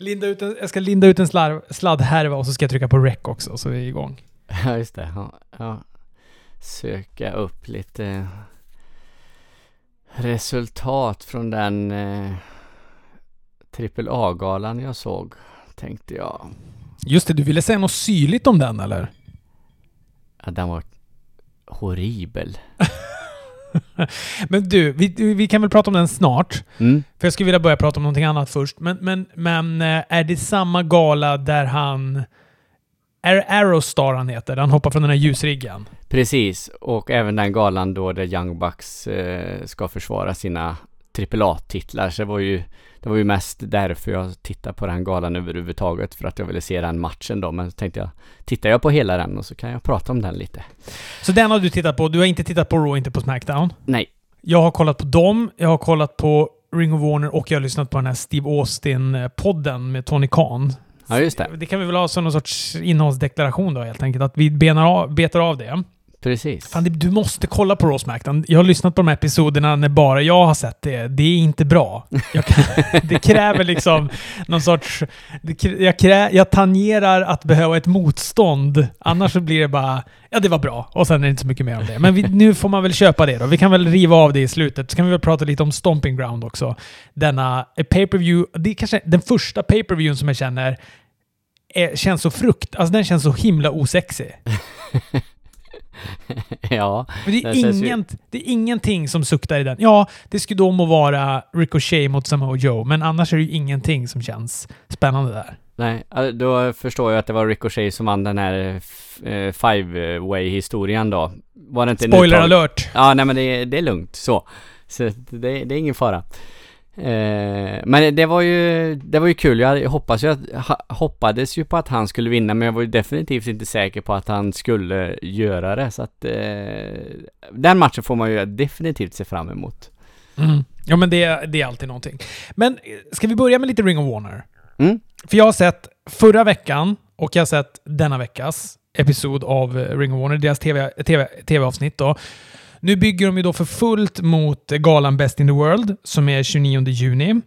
Linda ut en, jag ska linda ut en slarv, sladdhärva och så ska jag trycka på rec också så är vi igång. Ja, just det. Ja, ja. Söka upp lite resultat från den eh, AAA-galan jag såg, tänkte jag. Just det, du ville säga något syrligt om den eller? Ja, den var horribel. men du, vi, vi kan väl prata om den snart? Mm. För jag skulle vilja börja prata om någonting annat först. Men, men, men eh, är det samma gala där han... Är det Aerostar han heter? Där han hoppar från den här ljusriggen? Precis, och även den galan då där Young Bucks eh, ska försvara sina AAA-titlar. Så det var ju det var ju mest därför jag tittade på den galan överhuvudtaget. För att jag ville se den matchen då. Men så tänkte jag, tittar jag på hela den och så kan jag prata om den lite. Så den har du tittat på? Du har inte tittat på Raw, inte på Smackdown? Nej. Jag har kollat på dem, jag har kollat på Ring of Warner och jag har lyssnat på den här Steve Austin-podden med Tony Khan. Ja, just det. Det kan vi väl ha som någon sorts innehållsdeklaration då helt enkelt. Att vi benar av, betar av det. Precis. Fan, du måste kolla på Raw Smackdown. Jag har lyssnat på de här episoderna när bara jag har sett det. Det är inte bra. Kan, det kräver liksom någon sorts... jag, krä, jag tangerar att behöva ett motstånd. Annars så blir det bara... Ja, det var bra. Och sen är det inte så mycket mer om det. Men vi, nu får man väl köpa det då. Vi kan väl riva av det i slutet. Så kan vi väl prata lite om Stomping Ground också. Denna pay-per-view. Det är kanske den första pay-per-viewen som jag känner är, känns så frukt... Alltså den känns så himla osexig. ja. Men det, är ingen, ju... det är ingenting som suktar i den. Ja, det skulle då må vara Ricochet mot Samoa Joe, men annars är det ju ingenting som känns spännande där. Nej, då förstår jag att det var Ricochet som vann den här eh, five way historien då. Var det inte Spoiler alert! Ja, nej men det, det är lugnt så. Så det, det är ingen fara. Eh, men det var ju, det var ju kul. Jag hoppas ju att, hoppades ju på att han skulle vinna men jag var ju definitivt inte säker på att han skulle göra det. Så att eh, den matchen får man ju definitivt se fram emot. Mm. Ja men det, det är alltid någonting. Men ska vi börja med lite Ring of Warner? Mm. För jag har sett förra veckan och jag har sett denna veckas episod av Ring of Warner, deras TV-avsnitt TV, TV då. Nu bygger de ju då för fullt mot galan Best in the World, som är 29 juni.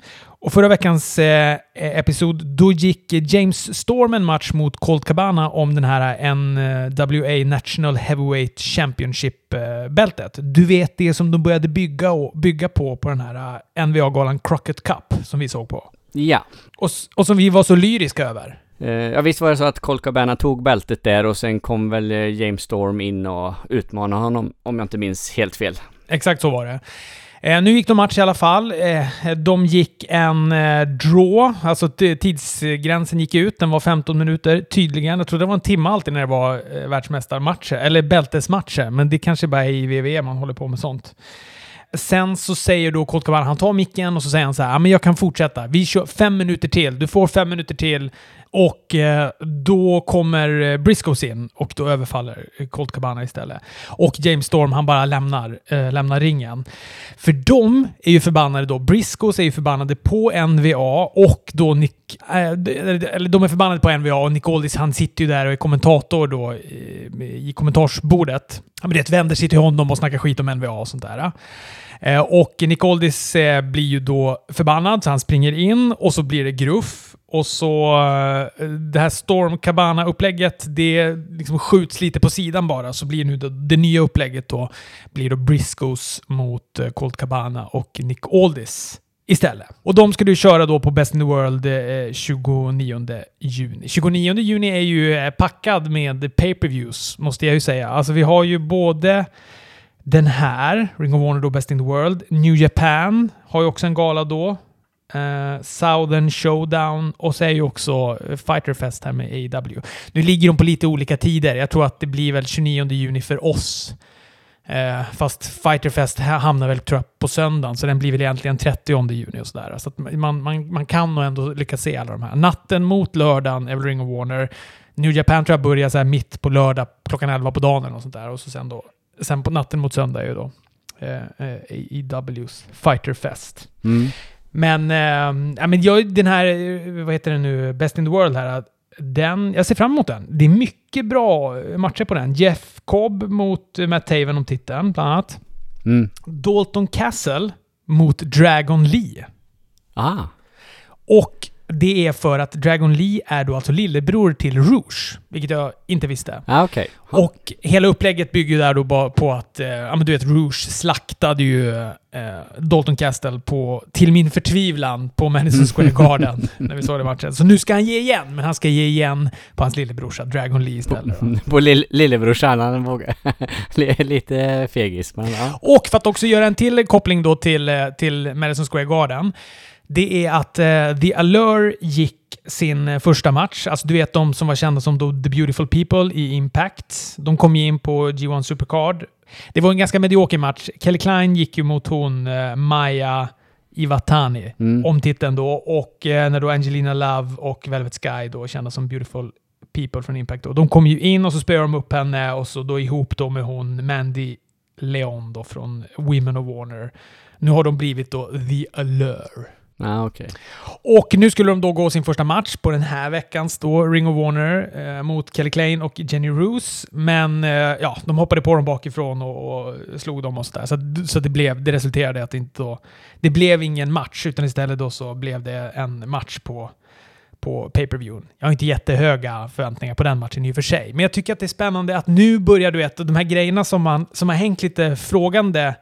Och förra veckans eh, episod, då gick James Storm en match mot Colt Cabana om den här NWA National Heavyweight Championship-bältet. Du vet det som de började bygga, och, bygga på på den här eh, NWA-galan Crockett Cup, som vi såg på. Ja. Och, och som vi var så lyriska över. Eh, ja visst var det så att Colt Cabana tog bältet där och sen kom väl eh, James Storm in och utmanade honom om jag inte minns helt fel. Exakt så var det. Eh, nu gick de match i alla fall. Eh, de gick en eh, draw, alltså tidsgränsen gick ut. Den var 15 minuter tydligen. Jag trodde det var en timme alltid när det var eh, världsmästarmatcher, eller bältesmatcher. Men det kanske bara är i WWE man håller på med sånt. Sen så säger då Colt Cabana, han tar micken och så säger han så här, men jag kan fortsätta. Vi kör fem minuter till. Du får fem minuter till. Och eh, då kommer eh, Briscoes in och då överfaller Colt Cabana istället. Och James Storm, han bara lämnar, eh, lämnar ringen. För de är ju förbannade då. Briscoes är ju förbannade på NVA och då Nick... Äh, eller de är förbannade på NVA och Nick Aldis, han sitter ju där och är kommentator då i, i kommentarsbordet. Han vänder sig till honom och snackar skit om NVA och sånt där. Eh, och Nick Aldis eh, blir ju då förbannad så han springer in och så blir det gruff. Och så eh, det här Storm Cabana-upplägget, det liksom skjuts lite på sidan bara. Så blir nu det, det nya upplägget då, blir då Briscoes mot eh, Colt Cabana och Nick Aldis istället. Och de ska du köra då på Best in the World eh, 29 juni. 29 juni är ju eh, packad med pay-per-views, måste jag ju säga. Alltså vi har ju både den här, Ring of Warner då Best in the World. New Japan har ju också en gala då. Uh, Southern Showdown och så är ju också eh, Fighterfest här med AEW. Nu ligger de på lite olika tider. Jag tror att det blir väl 29 juni för oss. Uh, fast Fighterfest hamnar väl tror jag, på söndagen, så den blir väl egentligen 30 juni och sådär. Så att man, man, man kan nog ändå lyckas se alla de här. Natten mot lördagen är väl Ring of Warner. New Japan tror jag börjar så här mitt på lördag klockan 11 på dagen eller något sånt där. Och så sen då, sen på natten mot söndag är ju då uh, AEWs Fighterfest. Mm. Men, ja, men jag, den här, vad heter den nu, Best in the World här, den, jag ser fram emot den. Det är mycket bra matcher på den. Jeff Cobb mot Matt Taven om titeln, bland annat. Mm. Dalton Castle mot Dragon Lee. Ah. Och Det är för att Dragon Lee är då alltså lillebror till Rouge, vilket jag inte visste. Ah, okej. Och hela upplägget bygger där då bara på att, eh, ja men du vet, Rouge slaktade ju eh, Dalton Castle på, till min förtvivlan, på Madison Square Garden när vi såg det matchen. Så nu ska han ge igen, men han ska ge igen på hans lillebrorsa Dragon Lee istället. då. På lill- lillebrorsan, han vågar. Lite fegis, men ja. Och för att också göra en till koppling då till, eh, till Madison Square Garden. Det är att eh, The Allure gick sin eh, första match. Alltså du vet de som var kända som The Beautiful People i Impact. De kom ju in på G1 Supercard. Det var en ganska medioker match. Kelly Klein gick ju mot hon eh, Maya Iwatani Mm. om titeln då. Och eh, när då Angelina Love och Velvet Sky då kända som Beautiful People från Impact då. De kom ju in och så spelade de upp henne och så då ihop då med hon Mandy Leon då från Women of Warner. Nu har de blivit då The Allure. Ah, okay. Och nu skulle de då gå sin första match på den här veckans då Ring of Warner eh, mot Kelly Klein och Jenny Roos. Men eh, ja, de hoppade på dem bakifrån och, och slog dem och sådär. Så, så det, blev, det resulterade i att det inte då, det blev ingen match utan istället då så blev det en match på på pay per view Jag har inte jättehöga förväntningar på den matchen i och för sig. Men jag tycker att det är spännande att nu börjar du vet, de här grejerna som, man, som har hängt lite frågande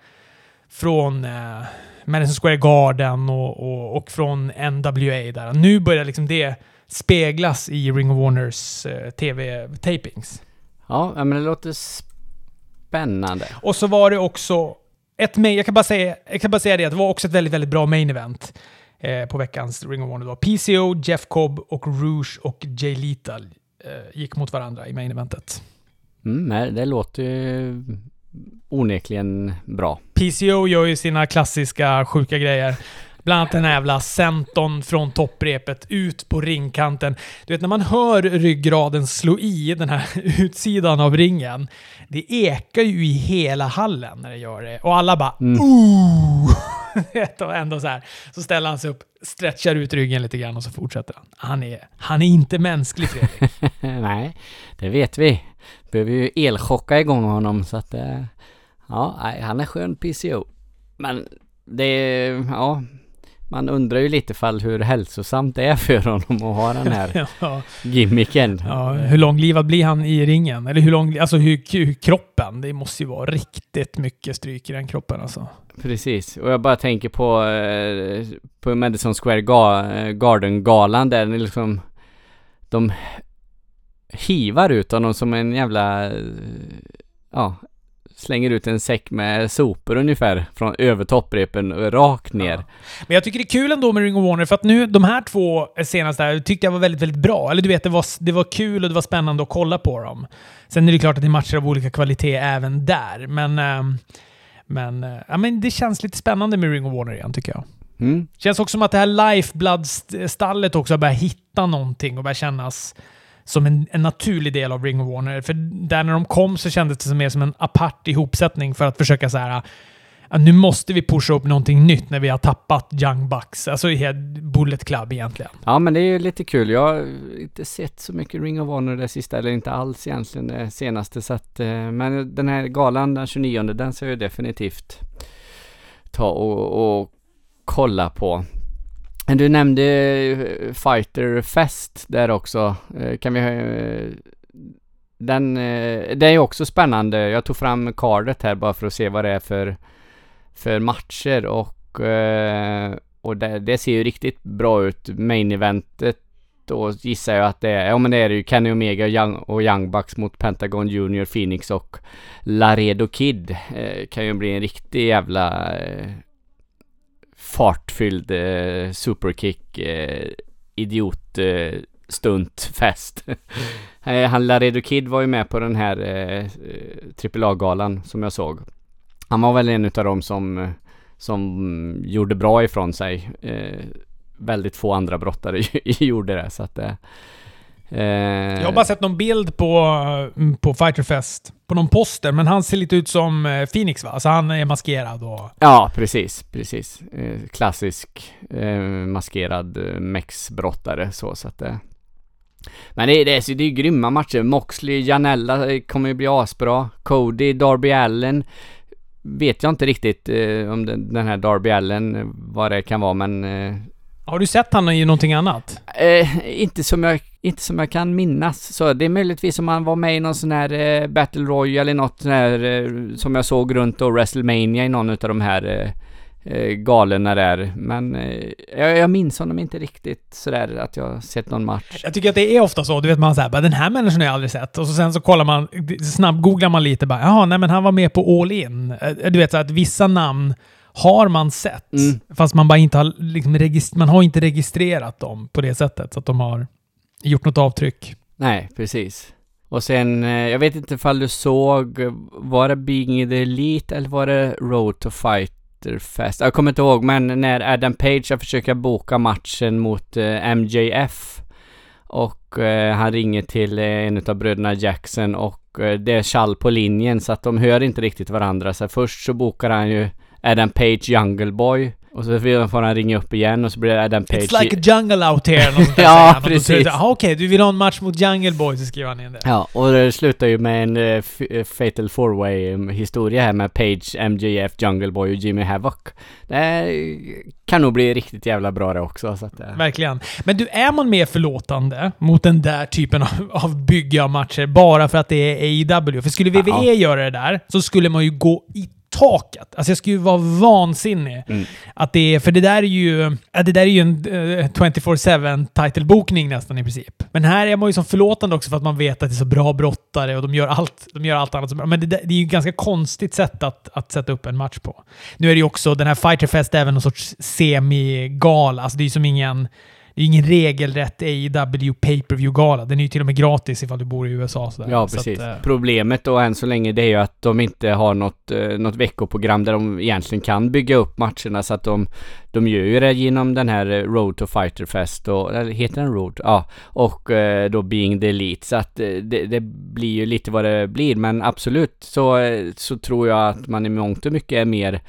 från eh, Madison Square Garden och, och, och från NWA där. Nu börjar liksom det speglas i Ring of Warners eh, tv-tapings. Ja, men det låter spännande. Och så var det också ett main, jag kan bara säga, jag kan bara säga det, att det var också ett väldigt, väldigt bra main event eh, på veckans Ring of Warner. Då. PCO, Jeff Cobb och Rouge och Jay Lethal eh, gick mot varandra i main eventet. Mm, det låter ju onekligen bra. PCO gör ju sina klassiska sjuka grejer. Bland annat den här jävla senton från topprepet ut på ringkanten. Du vet när man hör ryggraden slå i den här utsidan av ringen. Det ekar ju i hela hallen när det gör det. Och alla bara Mm. ooh! Och ändå så här. Så ställer han sig upp, stretchar ut ryggen lite grann och så fortsätter han. Han är, han är inte mänsklig Fredrik. nej, det vet vi. Behöver ju elchocka igång honom så att eh, ja, han är skön PCO. Men det är, ja, man undrar ju lite fall hur hälsosamt det är för honom att ha den här ja. gimmicken. Ja, hur långlivad blir han i ringen? Eller hur lång, alltså hur, hur kroppen? Det måste ju vara riktigt mycket stryk i den kroppen alltså. Precis, och jag bara tänker på, eh, på Madison Square eh, Garden-galan där liksom de hivar ut honom som en jävla, ja, slänger ut en säck med sopor ungefär från över topprepen rakt ner. Ja. Men jag tycker det är kul ändå med Ring of Warner för att nu, de här två senaste här tyckte jag var väldigt, väldigt bra. Eller du vet, det var, det var kul och det var spännande att kolla på dem. Sen är det klart att det är matcher av olika kvalitet även där, men... ehm, men, eh, ja, men det känns lite spännande med Ring of Warner igen tycker jag. Mm. Känns också som att det här Lifeblood-stallet också har börjat hitta någonting och börjar kännas som en, en naturlig del av Ring of Warner. För där när de kom så kändes det mer som en apart ihopsättning för att försöka så här. nu måste vi pusha upp någonting nytt när vi har tappat Young Bucks. Alltså Bullet Club egentligen. Ja men det är ju lite kul. Jag har inte sett så mycket Ring of Honor det sista, eller inte alls egentligen det senaste. Så att, eh, men den här galan den 29, den ska jag definitivt ta och, och kolla på. Men Du nämnde Fighter Fest där också. Eh, kan vi... Eh, den, Den, det är ju också spännande. Jag tog fram kardet här bara för att se vad det är för, för matcher och, och det, det ser ju riktigt bra ut. Main eventet då gissar jag att det är, ja men det är det ju Kenny Omega och Young, och Young Bucks mot Pentagon Junior, Phoenix och Laredo Kid. Eh, kan ju bli en riktig jävla eh, fartfylld eh, superkick eh, idiot eh, stuntfest. Eh, han Laredo Kid var ju med på den här eh, eh AAA-galan som jag såg. Han var väl en utav dem som, eh, som gjorde bra ifrån sig. Eh, väldigt få andra brottare gjorde det så att eh, jag har bara sett någon bild på, mm, på Fighter Fest. På någon poster, men han ser lite ut som eh, Phoenix va? Så han är maskerad och... Ja, precis, precis. Eh, klassisk eh, maskerad eh, mexbrottare så så att eh. Men det är, det, är, det är grymma matcher. Moxley, Janella eh, kommer ju bli asbra. Cody, Darby Allen. Vet jag inte riktigt eh, om den, den här Darby Allen, eh, vad det kan vara men eh, Har du sett han i någonting annat? Eh, inte, som jag, inte som jag kan minnas. Så det är möjligtvis om han var med i någon sån här eh, Battle Royale eller något sån här eh, som jag såg runt då WrestleMania i någon av de här eh, eh, galerna där. Men eh, jag, jag minns honom inte riktigt sådär att jag sett någon match. Jag tycker att det är ofta så. Du vet, man säger bara den här människan har jag aldrig sett. Och så sen så kollar man, snabbgooglar man lite bara, jaha, nej men han var med på All In. Eh, Du vet, så att vissa namn har man sett. Mm. Fast man bara inte har, liksom, man har inte registrerat dem på det sättet. Så att de har gjort något avtryck. Nej, precis. Och sen, eh, jag vet inte ifall du såg, var det Being the Elite eller var det Road to Fighter Fest? Jag kommer inte ihåg, men när Adam Page försöker boka matchen mot eh, MJF och eh, han ringer till eh, en av bröderna Jackson och eh, det är kall på linjen så att de hör inte riktigt varandra. Så först så bokar han ju Adam Page Jungle Boy och så får han ringa upp igen och så blir det Adam Page It's like a jungle out here. något Ja, han. Precis. "Jaha, Okej, du vill ha en match mot Jungle Boy, så skriver han in det. Ja, och det slutar ju med en eh, Fatal four way um, historia här med Page, MJF, Jungle Boy och Jimmy Havoc. Det kan nog bli riktigt jävla bra det också. Så att, eh, Verkligen. Men du, är man mer förlåtande mot den där typen av, av bygge av matcher bara för att det är AEW? För skulle WWE Ja. göra det där så skulle man ju gå i taket. Alltså jag skulle ju vara vansinnig. Mm. Att det är, för det där är ju, det där är ju en eh, 24-7 titelbokning nästan i princip. Men här är man ju som förlåtande också för att man vet att det är så bra brottare och de gör allt, de gör allt annat så bra. Men det, det är ju ett ganska konstigt sätt att, att sätta upp en match på. Nu är det ju också, den här Fighter Fest är även någon sorts semigala. Alltså det är ju som ingen, det är ingen regelrätt AEW pay-per-view-gala. Den är ju till och med gratis ifall du bor i USA. Sådär. Ja, Så precis. Att, eh, Problemet då än så länge det är ju att de inte har något, eh, något veckoprogram där de egentligen kan bygga upp matcherna så att de, de gör ju det genom den här eh, Road to Fighter Fest och, eller heter den Road? Ja, och eh, då Being the Elite så att eh, det, det blir ju lite vad det blir men absolut så, eh, så tror jag att man i mångt och mycket är mer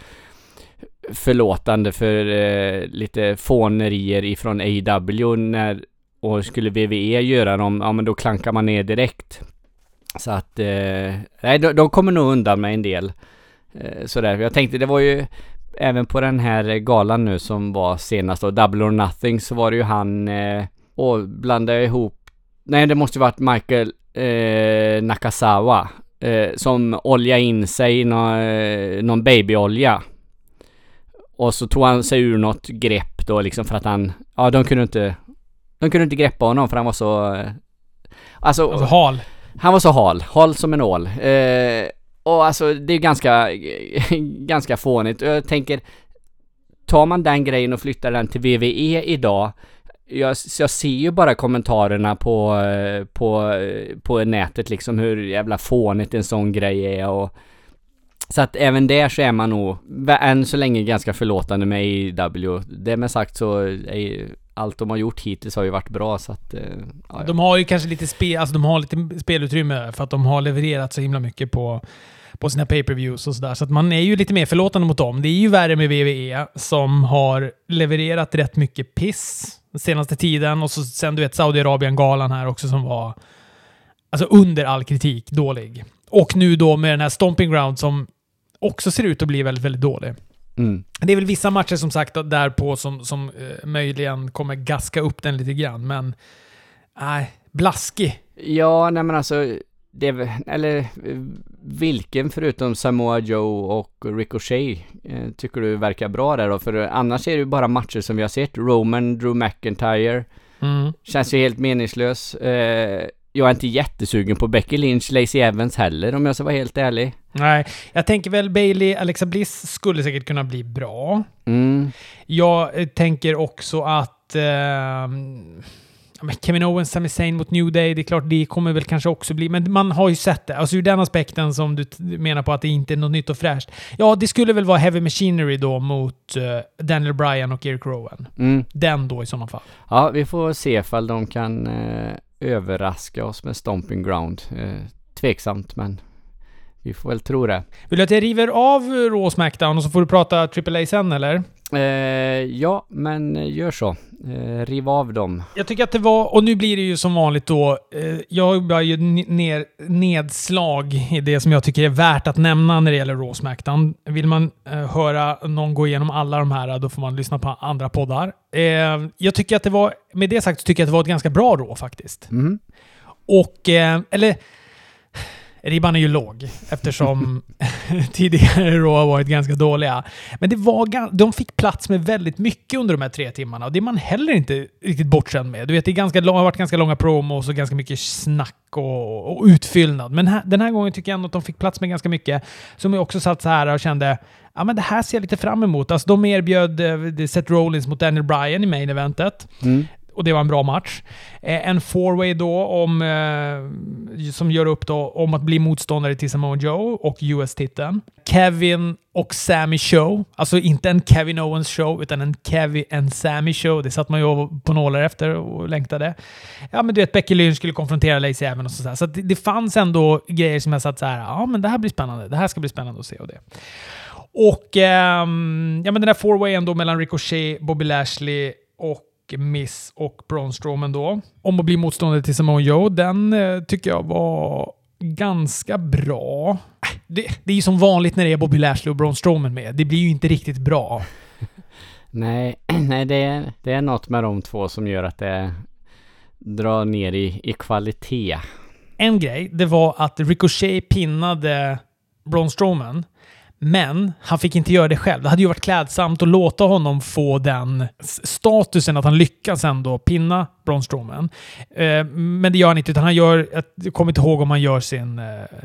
förlåtande för eh, lite fånerier ifrån AW när och skulle WWE göra dem, ja men då klankar man ner direkt. Så att, eh, nej de, de kommer nog undan med en del. Eh, sådär, jag tänkte det var ju även på den här galan nu som var senast då, Double or Nothing, så var det ju han eh, och blandade ihop, nej det måste ju varit Michael eh, Nakasawa eh, som oljade in sig i nå, eh, någon babyolja. Och så tog han sig ur något grepp då liksom för att han, ja de kunde inte, de kunde inte greppa honom för han var så, eh, alltså, alltså hal. han var så hal, hal som en ål. Eh, och alltså det är ganska, ganska fånigt. Jag tänker, tar man den grejen och flyttar den till VVE idag, jag, jag ser ju bara kommentarerna på, eh, på, eh, på nätet liksom hur jävla fånigt en sån grej är och så att även där så är man nog än så länge ganska förlåtande med AEW. Det med sagt så är allt de har gjort hittills har ju varit bra så att... Eh, ja, ja. De har ju kanske lite, spe, alltså de har lite spelutrymme för att de har levererat så himla mycket på, på sina pay-per-views och sådär. Så att man är ju lite mer förlåtande mot dem. Det är ju värre med WWE som har levererat rätt mycket piss den senaste tiden. Och så sen du vet Saudiarabien-galan här också som var alltså under all kritik dålig. Och nu då med den här Stomping Ground som också ser ut att bli väldigt, väldigt dålig. Mm. Det är väl vissa matcher som sagt därpå som, som eh, möjligen kommer gaska upp den lite grann, men nej, blaskig. Ja, nej men alltså, det eller eh, vilken förutom Samoa Joe och Ricochet eh, tycker du verkar bra där då? För annars är det ju bara matcher som vi har sett. Roman, Drew McIntyre, Mm. känns ju helt meningslös. Eh, jag är inte jättesugen på Becky Lynch, Lacey Evans heller om jag ska vara helt ärlig. Nej, jag tänker väl Bailey, Alexa Bliss skulle säkert kunna bli bra. Mm. Jag eh, tänker också att men Kevin Owens, Sami Zayn mot New Day, det är klart det kommer väl kanske också bli, men man har ju sett det. Alltså ur den aspekten som du menar på att det inte är något nytt och fräscht. Ja, det skulle väl vara Heavy Machinery då mot eh, Daniel Bryan och Eric Rowan. Mm. Den då i sådana fall. Ja, vi får se ifall de kan eh, överraska oss med Stomping Ground. Eh, tveksamt, men vi får väl tro det. Vill du att jag river av Raw och Smackdown och så får du prata AAA sen eller? Eh, ja, men gör så. Eh, riv av dem. Jag tycker att det var, och nu blir det ju som vanligt då, eh, jag bara ju ner, nedslag i det som jag tycker är värt att nämna när det gäller Raw Smackdown. Vill man eh, höra någon gå igenom alla de här, då får man lyssna på andra poddar. Eh, jag tycker att det var, med det sagt så tycker jag att det var ett ganska bra Raw faktiskt. Mm. Och, eh, eller Ribban är ju låg eftersom tidigare Raw har varit ganska dåliga. Men det var, de fick plats med väldigt mycket under de här tre timmarna och det är man heller inte riktigt bortskämd med. Du vet, det, är ganska, har varit ganska långa promos och ganska mycket snack och, och utfyllnad. Men här, den här gången tycker jag ändå att de fick plats med ganska mycket. Som jag också satt så här och kände ja men det här ser jag lite fram emot. Alltså de erbjöd eh, Seth Rollins mot Daniel Bryan i main eventet. Mm och det var en bra match. Eh, en fourway då om, eh, som gör upp då om att bli motståndare till Samoa Joe och US-titeln. Kevin och Sammy show. Alltså inte en Kevin Owens show, utan en Kevin and Sammy show. Det satt man ju på nålar efter och längtade. Ja, men du vet, Becky Lynch skulle konfrontera Lacey Evans och sådär. Så det, det fanns ändå grejer som jag satt så här, ja men det här blir spännande. Det här ska bli spännande att se och det. Och ähm, ja, men den här fourwayen då mellan Ricochet, Bobby Lashley och Miss och Braun Strowman då. Om att bli motståndare till Samoa Joe, den eh, tycker jag var ganska bra. Det, det är ju som vanligt när det är Bobby Lashley och Braun Strowman med. Det blir ju inte riktigt bra. nej, nej det, är, det är något med de två som gör att det drar ner i, i kvalitet. En grej, det var att Ricochet pinnade Braun Strowman men han fick inte göra det själv. Det hade ju varit klädsamt att låta honom få den statusen att han lyckas ändå pinna Braun Strowman. Eh, men det gör han inte, utan han gör... Jag kommer inte ihåg om han gör sin eh,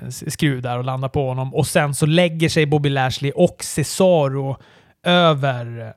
skruv där och landar på honom. Och sen så lägger sig Bobby Lashley och Cesaro över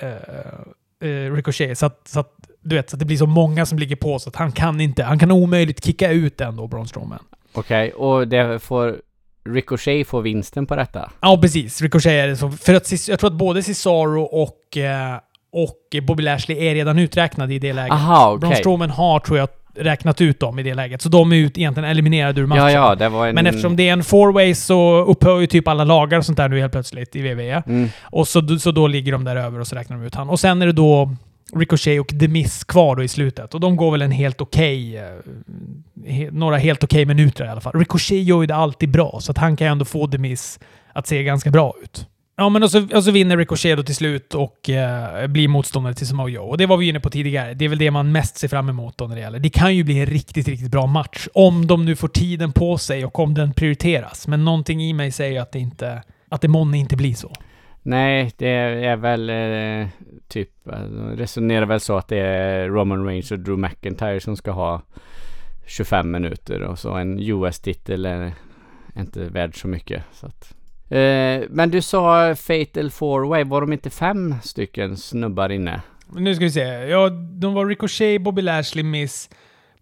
eh, Ricochet. Så att, så att, du vet, så att det blir så många som ligger på så att han kan inte... Han kan omöjligt kicka ut ändå, Braun Strowman. Okej, okay, och det får Ricochet får vinsten på detta. Ja, precis. Ricochet är det så. För att jag tror att både Cesaro och, eh, och Bobby Lashley är redan uträknade i det läget. Aha. Okay. Braun Strowman har, tror jag, räknat ut dem i det läget. Så de är ut, egentligen eliminerade ur matchen. Ja, ja, det var en... Men eftersom det är en four-way så upphör ju typ alla lagar och sånt där nu helt plötsligt i WWE. Mm. Och så, så då ligger de där över och så räknar de ut han. Och sen är det då Ricochet och The Miss kvar då i slutet. Och de går väl en helt okej... Eh, okay, några helt okej okay minuter i alla fall. Ricochet gör ju det alltid bra, så att han kan ju ändå få The Miss att se ganska bra ut. Ja, men och så, och så vinner Ricochet då till slut och eh, blir motståndare till Samoa Joe. Och det var vi inne på tidigare. Det är väl det man mest ser fram emot då när det gäller. Det kan ju bli en riktigt, riktigt bra match. Om de nu får tiden på sig och om den prioriteras. Men någonting i mig säger att det inte... Att det månne inte blir så. Nej, det är väl eh, typ, de resonerar väl så att det är Roman Reigns och Drew McIntyre som ska ha 25 minuter och så en US-titel är inte värd så mycket. Så att. Eh, men du sa Fatal 4-Way, var de inte fem stycken snubbar inne? Nu ska vi se. Ja, de var Ricochet, Bobby Lashley, Miss,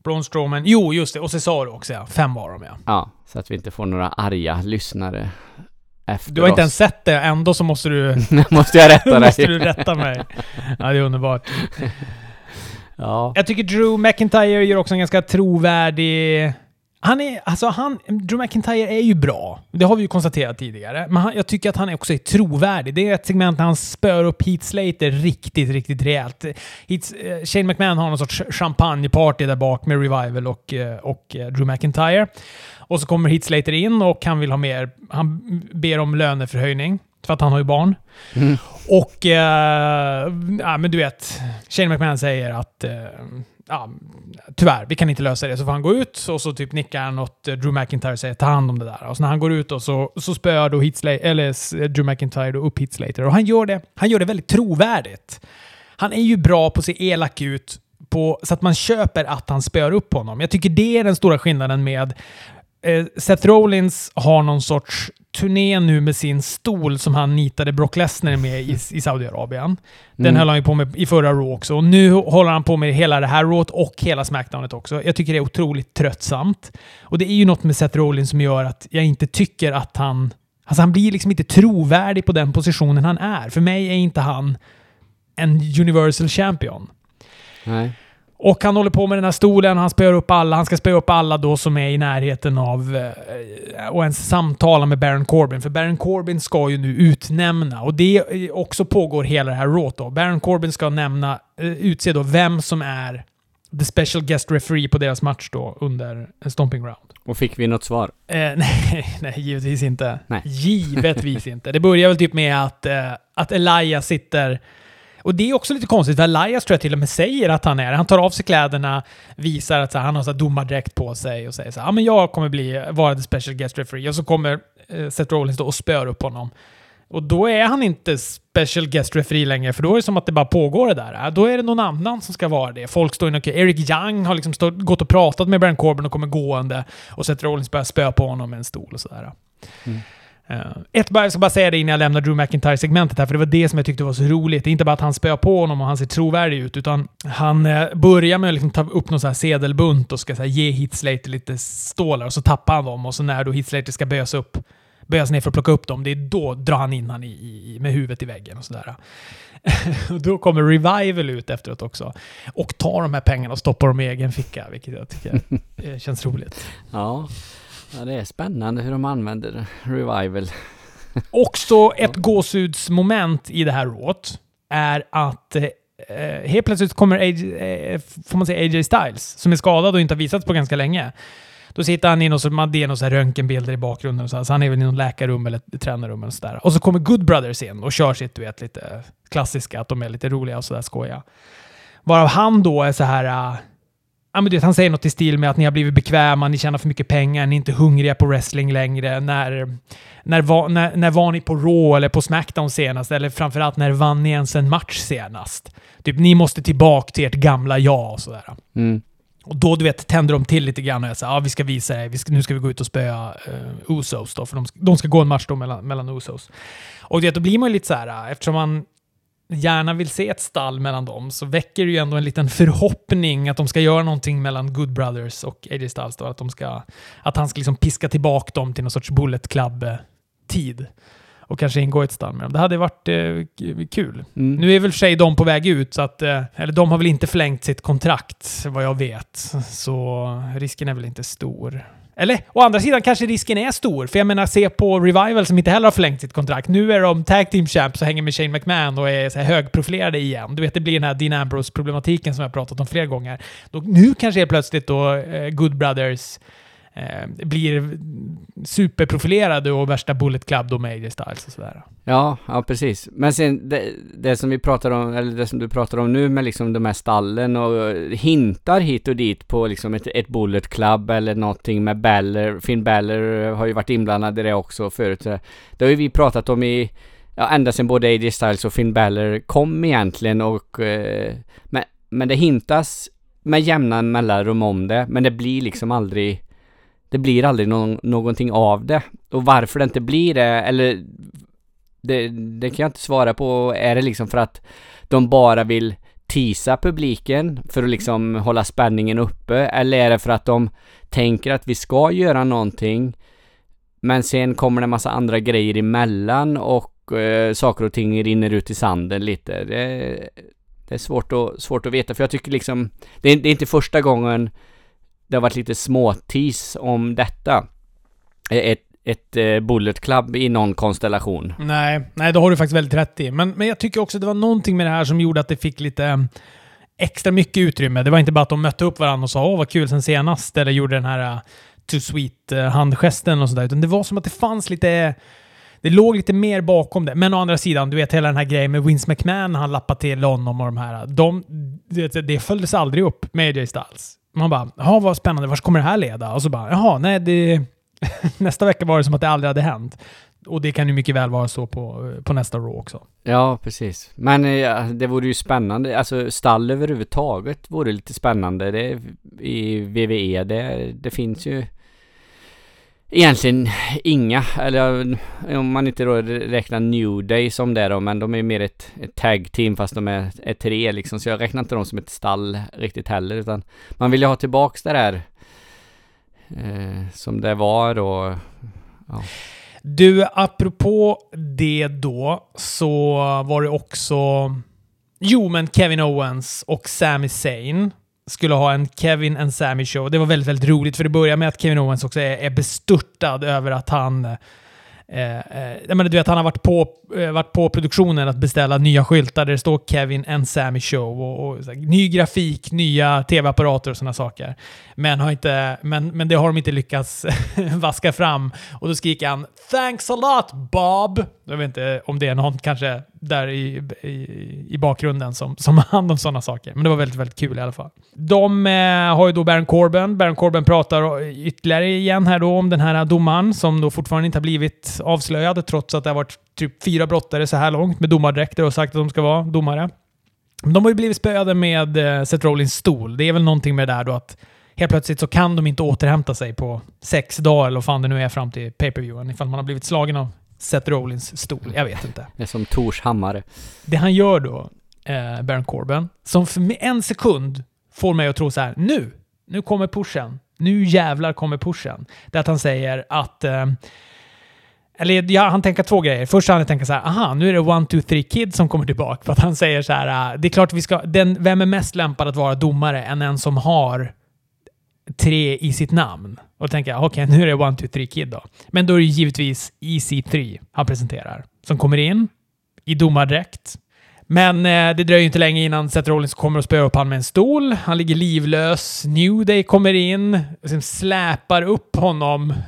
Braun Strowman. Jo, just det. Och Cesaro också ja. Fem var de ja. Ja, så att vi inte får några arga lyssnare efter Du har oss. inte ens sett det, ändå så måste du... måste jag rätta dig? måste du rätta mig. Ja, det är underbart. Ja. Jag tycker Drew McIntyre gör också en ganska trovärdig... Han är, alltså han, Drew McIntyre är ju bra. Det har vi ju konstaterat tidigare. Men han, jag tycker att han också är trovärdig. Det är ett segment där han spör upp Heath Slater riktigt, riktigt rejält. Heath, eh, Shane McMahon har någon sorts champagneparty där bak med Revival och, eh, och eh, Drew McIntyre. Och så kommer Heath Slater in och han vill ha mer. Han ber om löneförhöjning. För att han har ju barn. Mm. Och... Eh, ja, men du vet. Shane McMahon säger att... Eh, ja, tyvärr, vi kan inte lösa det. Så får han gå ut och så typ nickar han åt Drew McIntyre och säger ta hand om det där. Och så när han går ut och så, så spöar då Heath eller Drew McIntyre då upp Heath Slater. Och han gör, det, han gör det väldigt trovärdigt. Han är ju bra på att se elak ut på, så att man köper att han spöar upp honom. Jag tycker det är den stora skillnaden med Seth Rollins har någon sorts turné nu med sin stol som han nitade Brock Lesnar med i, i Saudiarabien. Den mm. höll han ju på med i förra Raw också. Och nu håller han på med hela det här Rawt och hela Smackdownet också. Jag tycker det är otroligt tröttsamt. Och det är ju något med Seth Rollins som gör att jag inte tycker att han... Alltså han blir liksom inte trovärdig på den positionen han är. För mig är inte han en Universal Champion. Nej. Och han håller på med den här stolen, han spöar upp alla. Han ska spöa upp alla då som är i närheten av eh, och ens samtala med Baron Corbin. För Baron Corbin ska ju nu utnämna, och det också pågår hela det här råt då. Baron Corbin ska nämna, eh, utse då vem som är the special guest referee på deras match då under Stomping Ground. Och fick vi något svar? Eh, nej, nej, givetvis inte. Nej. Givetvis inte. Det börjar väl typ med att, eh, att Elias sitter... Och det är också lite konstigt, för Elias tror jag till och med säger att han är Han tar av sig kläderna, visar att så här, han har så här domardräkt på sig och säger så här, ah, men jag kommer bli, vara the special guest referee. Och så kommer eh, Seth Rollins då och spöar upp honom. Och då är han inte special guest referee längre, för då är det som att det bara pågår det där. Då är det någon annan som ska vara det. Folk står inne och... Eric Young har liksom stått, gått och pratat med Baron Corbin och kommer gående och Seth Rollins börjar spöa på honom med en stol och sådär. Mm. Uh, ett, jag ska bara säga det innan jag lämnar Drew McIntyre-segmentet här, för det var det som jag tyckte var så roligt. Det är inte bara att han spöar på honom och han ser trovärdig ut, utan han uh, börjar med att liksom ta upp någon så här sedelbunt och ska så här, ge Hitslater lite stålar, och så tappar han dem, och så när då Hitslater ska böjas upp böja sig ner för att plocka upp dem, det är då drar han in han i, i, med huvudet i väggen och sådär. då kommer Revival ut efteråt också och tar de här pengarna och stoppar dem i egen ficka, vilket jag tycker känns roligt. Ja ja, det är spännande hur de använder Revival. också ett gåshudsmoment i det här råt är att eh, eh, helt plötsligt kommer AJ, eh, får man säga AJ Styles, som är skadad och inte har visats på ganska länge. Då sitter han i någon, det är någon röntgenbilder i bakgrunden, så, så han är väl i något läkarrum eller tränarrum eller sådär. Och så kommer Good Brothers in och kör sitt, du vet, lite klassiska, att de är lite roliga och sådär skoja. Varav han då är så här... Eh, Ja, men du vet, han säger något i stil med att ni har blivit bekväma, ni tjänar för mycket pengar, ni är inte hungriga på wrestling längre. När, när, var, när, när var ni på Raw eller på Smackdown senast? Eller framförallt, när vann ni ens en match senast? Typ, ni måste tillbaka till ert gamla jag och sådär. Mm. Och då, du vet, tänder de till lite grann och jag säger ja, vi ska visa det. Vi ska, nu ska vi gå ut och spöa uh, Usos då, för de, de ska gå en match då mellan, mellan Usos. Och vet, då blir man ju lite så här, eh, eftersom man gärna vill se ett stall mellan dem, så väcker det ju ändå en liten förhoppning att de ska göra någonting mellan Good Brothers och AJ Styles då, att, de ska, att han ska liksom piska tillbaka dem till någon sorts Bullet Club-tid och kanske ingå i ett stall med dem. Det hade varit eh, kul. Mm. Nu är väl för sig de på väg ut, så att, eh, eller de har väl inte förlängt sitt kontrakt, vad jag vet. Så risken är väl inte stor. Eller å andra sidan kanske risken är stor, för jag menar se på Revival som inte heller har förlängt sitt kontrakt. Nu är de Tag Team Champs och hänger med Shane McMahon och är så här högprofilerade igen. Du vet, det blir den här Dean Ambrose-problematiken som jag pratat om flera gånger. Då, nu kanske är plötsligt då eh, Good Brothers eh, blir superprofilerade och värsta Bullet Club då med AJ Styles och sådär. Ja, ja precis. Men sen det, det, som vi pratar om, eller det som du pratar om nu med liksom de här stallen och eh, hintar hit och dit på liksom ett, ett Bullet Club eller någonting med Baller. Finn Baller eh, har ju varit inblandad i det också förut. Det har ju vi pratat om i Ja, ända sedan både AJ Styles och Finn Balor kom egentligen och... Eh, men, men det hintas med jämna mellanrum om det, men det blir liksom aldrig det blir aldrig någon, någonting av det. Och varför det inte blir det, eller det, det kan jag inte svara på. Är det liksom för att de bara vill tisa publiken för att liksom hålla spänningen uppe? Eller är det för att de tänker att vi ska göra någonting men sen kommer det en massa andra grejer emellan och eh, saker och ting rinner ut i sanden lite. Det, det är svårt att, svårt att veta för jag tycker liksom det är, det är inte första gången det har varit lite småtis om detta. Ett, ett eh, Bullet Club i någon konstellation. Nej, nej, det har du faktiskt väldigt rätt i. Men, men jag tycker också att det var någonting med det här som gjorde att det fick lite eh, extra mycket utrymme. Det var inte bara att de mötte upp varandra och sa åh vad kul sen senast, eller gjorde den här eh, too sweet-handgesten och sådär. Utan det var som att det fanns lite det låg lite mer bakom det. Men å andra sidan, du vet hela den här grejen med Vince McMahon, han lappade till honom och de här. De, det, det följdes aldrig upp med AJ Styles. Man bara, jaha vad spännande, vart kommer det här leda? Och så bara, jaha, nej det... nästa vecka var det som att det aldrig hade hänt. Och det kan ju mycket väl vara så på, på nästa Raw också. Ja, precis. Men eh, ja, det vore ju spännande. Alltså stall överhuvudtaget vore lite spännande. Det, I VVE, det, det finns ju egentligen inga, eller om man inte då räknar New Day som det då, men de är mer ett, ett tag team fast de är, är tre liksom, så jag räknar inte dem som ett stall riktigt heller, utan man vill ju ha tillbaks det där eh, som det var då. Ja. Du, apropå det då, så var det också... Jo, men Kevin Owens och Sami Zayn skulle ha en Kevin and Sammy show. Det var väldigt, väldigt roligt för det börjar med att Kevin Owens också är, är bestörtad över att han Eh, eh, jag menar, du vet, han har varit på, eh, varit på produktionen att beställa nya skyltar där det står Kevin and Sammy Show och, och här, ny grafik, nya tv-apparater och sådana saker. Men, har inte, men, men det har de inte lyckats vaska fram. Och då skriker han “Thanks a lot Bob!” Jag vet inte om det är någon kanske där i, i, i bakgrunden som, som har hand om sådana saker. Men det var väldigt, väldigt kul i alla fall. De eh, har ju då Baron Corbin. Baron Corbin pratar ytterligare igen här då om den här domaren som då fortfarande inte har blivit avslöjad trots att det har varit typ fyra brottare så här långt med domardräkter och sagt att de ska vara domare. De har ju blivit spöade med eh, Seth Rollins stol. Det är väl någonting med det där då att helt plötsligt så kan de inte återhämta sig på sex dagar eller vad fan det nu är fram till pay-per-viewen ifall man har blivit slagen av Seth Rollins stol. Jag vet inte. Det är som Tors hammare. Det han gör då, eh, Baron Corbin, som för en sekund får mig att tro så här, nu, nu kommer pushen. Nu jävlar kommer pushen. Det är att han säger att eh, eller ja, han tänker två grejer. Först han tänker så här, aha, nu är det One, Two, Three Kid som kommer tillbaka. För att han säger så här, äh, det är klart vi ska, den, vem är mest lämpad att vara domare än en som har tre i sitt namn? Och då tänker jag, okej, okay, nu är det One, Two, Three Kid då. Men då är det givetvis EC3 han presenterar, som kommer in i domardräkt. Men eh, det dröjer inte länge innan Seth Rollins kommer och spöar upp honom med en stol. Han ligger livlös. New Day kommer in, och släpar upp honom.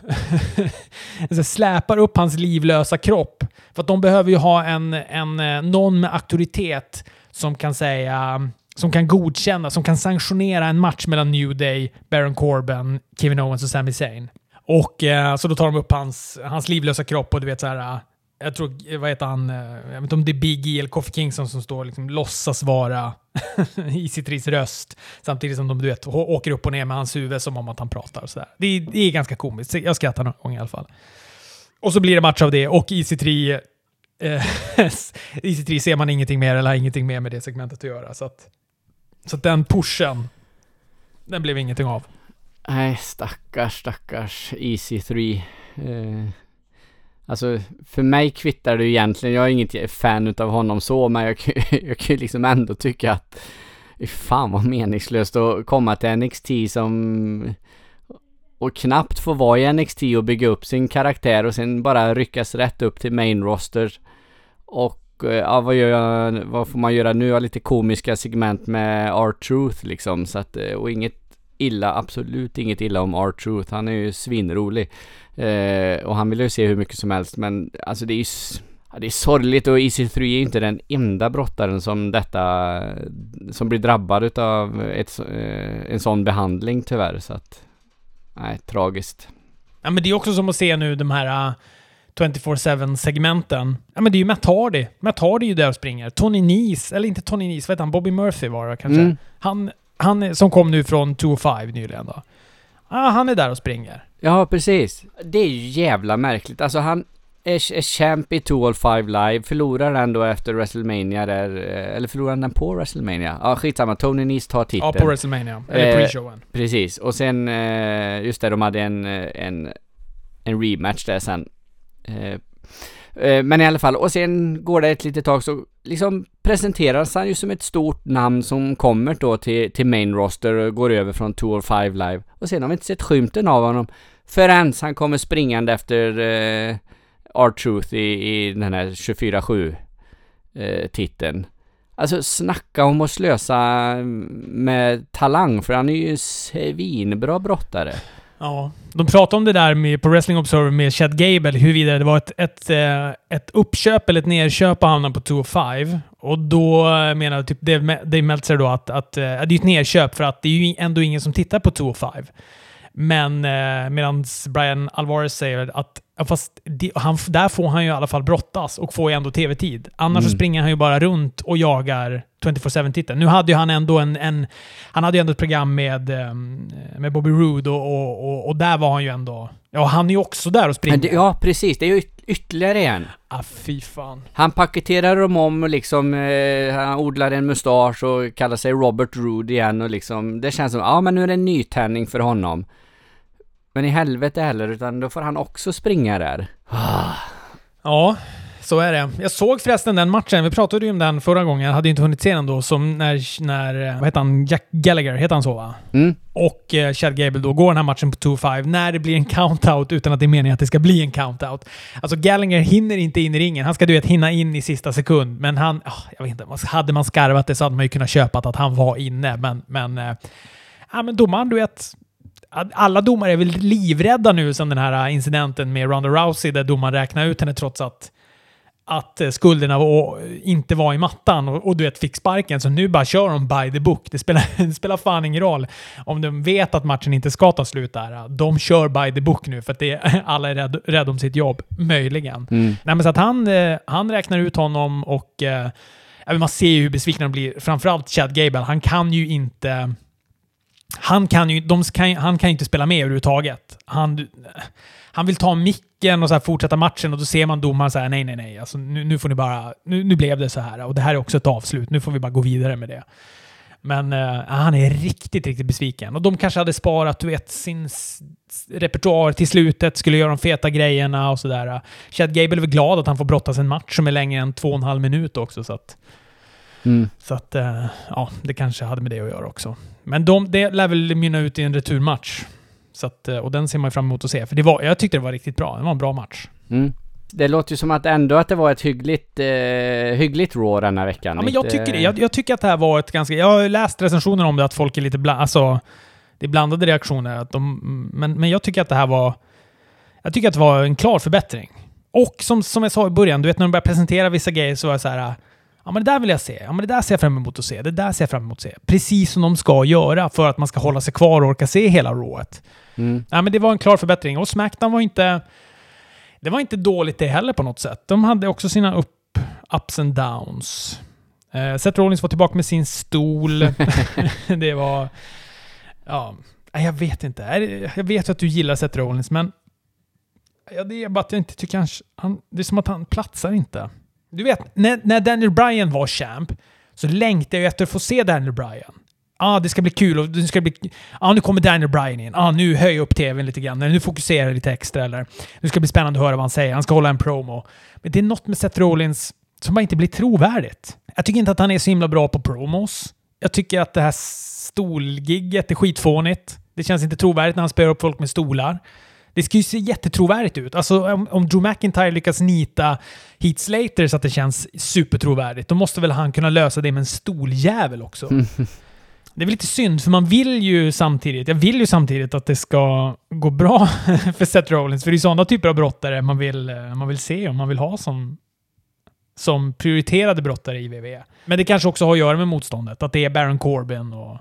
Alltså, släpar upp hans livlösa kropp. För att de behöver ju ha en, en, eh, någon med auktoritet som kan säga som kan godkänna, som kan sanktionera en match mellan New Day, Baron Corbin, Kevin Owens och Sami Zayn. Och eh, så då tar de upp hans, hans livlösa kropp och du vet så här eh, jag tror, eh, vad heter han, eh, jag vet inte om det är Big E eller Kofi Kingston som står och liksom låtsas vara i röst. Samtidigt som de du vet, åker upp och ner med hans huvud som om att han pratar. Och så det, är, det är ganska komiskt. Jag skrattar någon gång i alla fall. Och så blir det match av det och EC3 eh, EC3 ser man ingenting mer eller har ingenting mer med det segmentet att göra. Så att, så att den pushen, den blev ingenting av. Nej, stackars, stackars EC3. Eh, Alltså för mig kvittar det ju egentligen, jag är inget fan utav honom så men jag, jag kan ju liksom ändå tycka att Fan vad meningslöst att komma till NXT som och knappt få vara i NXT och bygga upp sin karaktär och sen bara ryckas rätt upp till main roster. Och Eh, ja, vad gör jag, vad får man göra nu? Jag har lite komiska segment med R-Truth liksom så att, eh, och inget illa, absolut inget illa om R-Truth. Han är ju svinrolig. Eh, och han vill ju se hur mycket som helst men alltså det är ju Ja, det är sorgligt och EC3 är inte den enda brottaren som detta som blir drabbad utav ett, eh, en sån behandling tyvärr så att nej, tragiskt. Ja men det är också som att se nu de här uh, 24-7 segmenten. Ja men det är ju Matt Hardy. Matt Hardy är ju där och springer. Tony Nese, eller inte Tony Nese, vad heter han? Bobby Murphy var det kanske? Mm. Han, han som kom nu från 205 nyligen då. Ja, han är där och springer. Ja, precis. Det är ju jävla märkligt. Alltså han är, är champ i 205 live, förlorar den då efter WrestleMania där, eh, eller förlorar den på WrestleMania? Ja, skitsamma. Tony Nese tar titeln. Ja, på WrestleMania. Eller eh, pre-showen. Precis. Och sen, eh, just det, de hade en, en, en rematch där sen. Eh, eh, men i alla fall, och sen går det ett litet tag så liksom presenteras han ju som ett stort namn som kommer då till, till main roster och går över från Tour 5 live. Och sen har vi inte sett skymten av honom förrän han kommer springande efter eh, R-Truth i, i den här 24-7 eh, titeln. Alltså snacka om att slösa mm, med talang för han är ju svinbra brottare. Ja, de pratade om det där med, på Wrestling Observer med Chad Gable, huruvida det var ett, ett, eh, ett uppköp eller ett nedköp av honom på 205. Och då eh, menade typ Dave, Dave Meltzer då att, att, att det är ett nedköp för att det är ju ändå ingen som tittar på 205. Men eh, medan Brian Alvarez säger att fast det, han, där får han ju i alla fall brottas och får ju ändå tv-tid. Annars mm. så springer han ju bara runt och jagar 24-7-titeln. Nu hade ju han ändå en, en, han hade ju ändå ett program med, ehm, med Bobby Roode och, och, och, och, där var han ju ändå... Ja, han är ju också där och springer. Ja, precis. Det är ju ytterligare en. Ah, fy fan. Han paketerar dem om och liksom, eh, han odlar en mustasch och kallar sig Robert Roode igen och liksom, det känns som, ja men nu är det en nytändning för honom. Men i helvete heller, utan då får han också springa där. Ja, Så är det. Jag såg förresten den matchen, vi pratade ju om den förra gången, jag hade ju inte hunnit se den då, som när, när eh, vad heter han, Jack Gallagher, heter han så va? Mm. Och eh, Chad Gable då går den här matchen på 2-5 när det blir en count-out utan att det är meningen att det ska bli en count-out. Alltså Gallagher hinner inte in i ringen. Han ska du vet hinna in i sista sekund, men han... Oh, jag vet inte, hade man skarvat det så hade man ju kunnat köpa att han var inne, men... men eh, ja, men domaren, du vet, alla domare är väl livrädda nu som den här incidenten med Ronda Rousey där domaren räknar ut henne trots att att eh, skulderna var, inte var i mattan och, och, du vet, fick sparken. Så nu bara kör de by the book. Det spelar, det spelar fan ingen roll. Om de vet att matchen inte ska ta slut där, de kör by the book nu för att det, alla är rädda rädd om sitt jobb. Möjligen. Mm. Nej, men så att han, eh, han räknar ut honom och eh, man ser ju hur besvikna de blir. Framförallt Chad Gable. Han kan ju inte han kan ju de kan, han kan inte spela med överhuvudtaget. Han, han vill ta micken och så fortsätta matchen och då ser man domaren säga nej, nej, nej. Alltså, nu, nu får ni bara... Nu, nu blev det så här och det här är också ett avslut. Nu får vi bara gå vidare med det. Men uh, han är riktigt, riktigt besviken. Och de kanske hade sparat, du vet, sin repertoar till slutet, skulle göra de feta grejerna och sådär. Chad Gable är väl glad att han får brottas en match som är längre än två och en halv minut också. Så att, mm. så att uh, ja, det kanske hade med det att göra också. Men de, det lär väl mynna ut i en returmatch. Så att, eh, och den ser man fram emot att se. För det var, jag tyckte det var riktigt bra. Det var en bra match. Mm. Det låter ju som att ändå att det var ett hyggligt, eh, hyggligt Raw den här veckan. Ja, men jag tycker det. Jag, jag, tycker att det här var ett ganska... Jag har läst recensioner om det, att folk är lite bland, alltså, Det är blandade reaktioner. Att de, men, men jag tycker att det här var... Jag tycker att det var en klar förbättring. Och som, som jag sa i början, du vet när de började presentera vissa grejer så var jag så här... Ja, men det där vill jag se. Ja, men det där ser jag fram emot att se. Det där ser jag fram emot att se. Precis som de ska göra för att man ska hålla sig kvar och orka se hela rået. Mm. Ja, men det var en klar förbättring. Och Smackdown var inte... Det var inte dåligt det heller på något sätt. De hade också sina upp, ups and downs. Eh, Seth Rollins var tillbaka med sin stol. det var... Ja, jag vet inte. Jag vet att du gillar Seth Rollins, men... Ja, det är bara att jag inte tycker han, han... Det är som att han platsar inte. Du vet, när, när Daniel Bryan var champ så längtade jag efter att få se Daniel Bryan. ah, det ska bli kul och det ska bli... ah, nu kommer Daniel Bryan in. ah, nu höjer jag upp tvn lite grann. Eller nu fokuserar jag lite extra. Eller nu ska det bli spännande att höra vad han säger. Han ska hålla en promo. Men det är något med Seth Rollins som bara inte blir trovärdigt. Jag tycker inte att han är så himla bra på promos. Jag tycker att det här stolgigget är skitfånigt. Det känns inte trovärdigt när han spöar upp folk med stolar. Det ska ju se jättetrovärdigt ut. Alltså om, om Drew McIntyre lyckas nita Heat Slater så att det känns supertrovärdigt, då måste väl han kunna lösa det med en stoljävel också. Det är väl lite synd, för man vill ju samtidigt, jag vill ju samtidigt att det ska gå bra för Seth Rollins, för det är sådana typer av brottare man vill, man vill se och man vill ha som, som prioriterade brottare i WWE. Men det kanske också har att göra med motståndet, att det är Baron Corbin och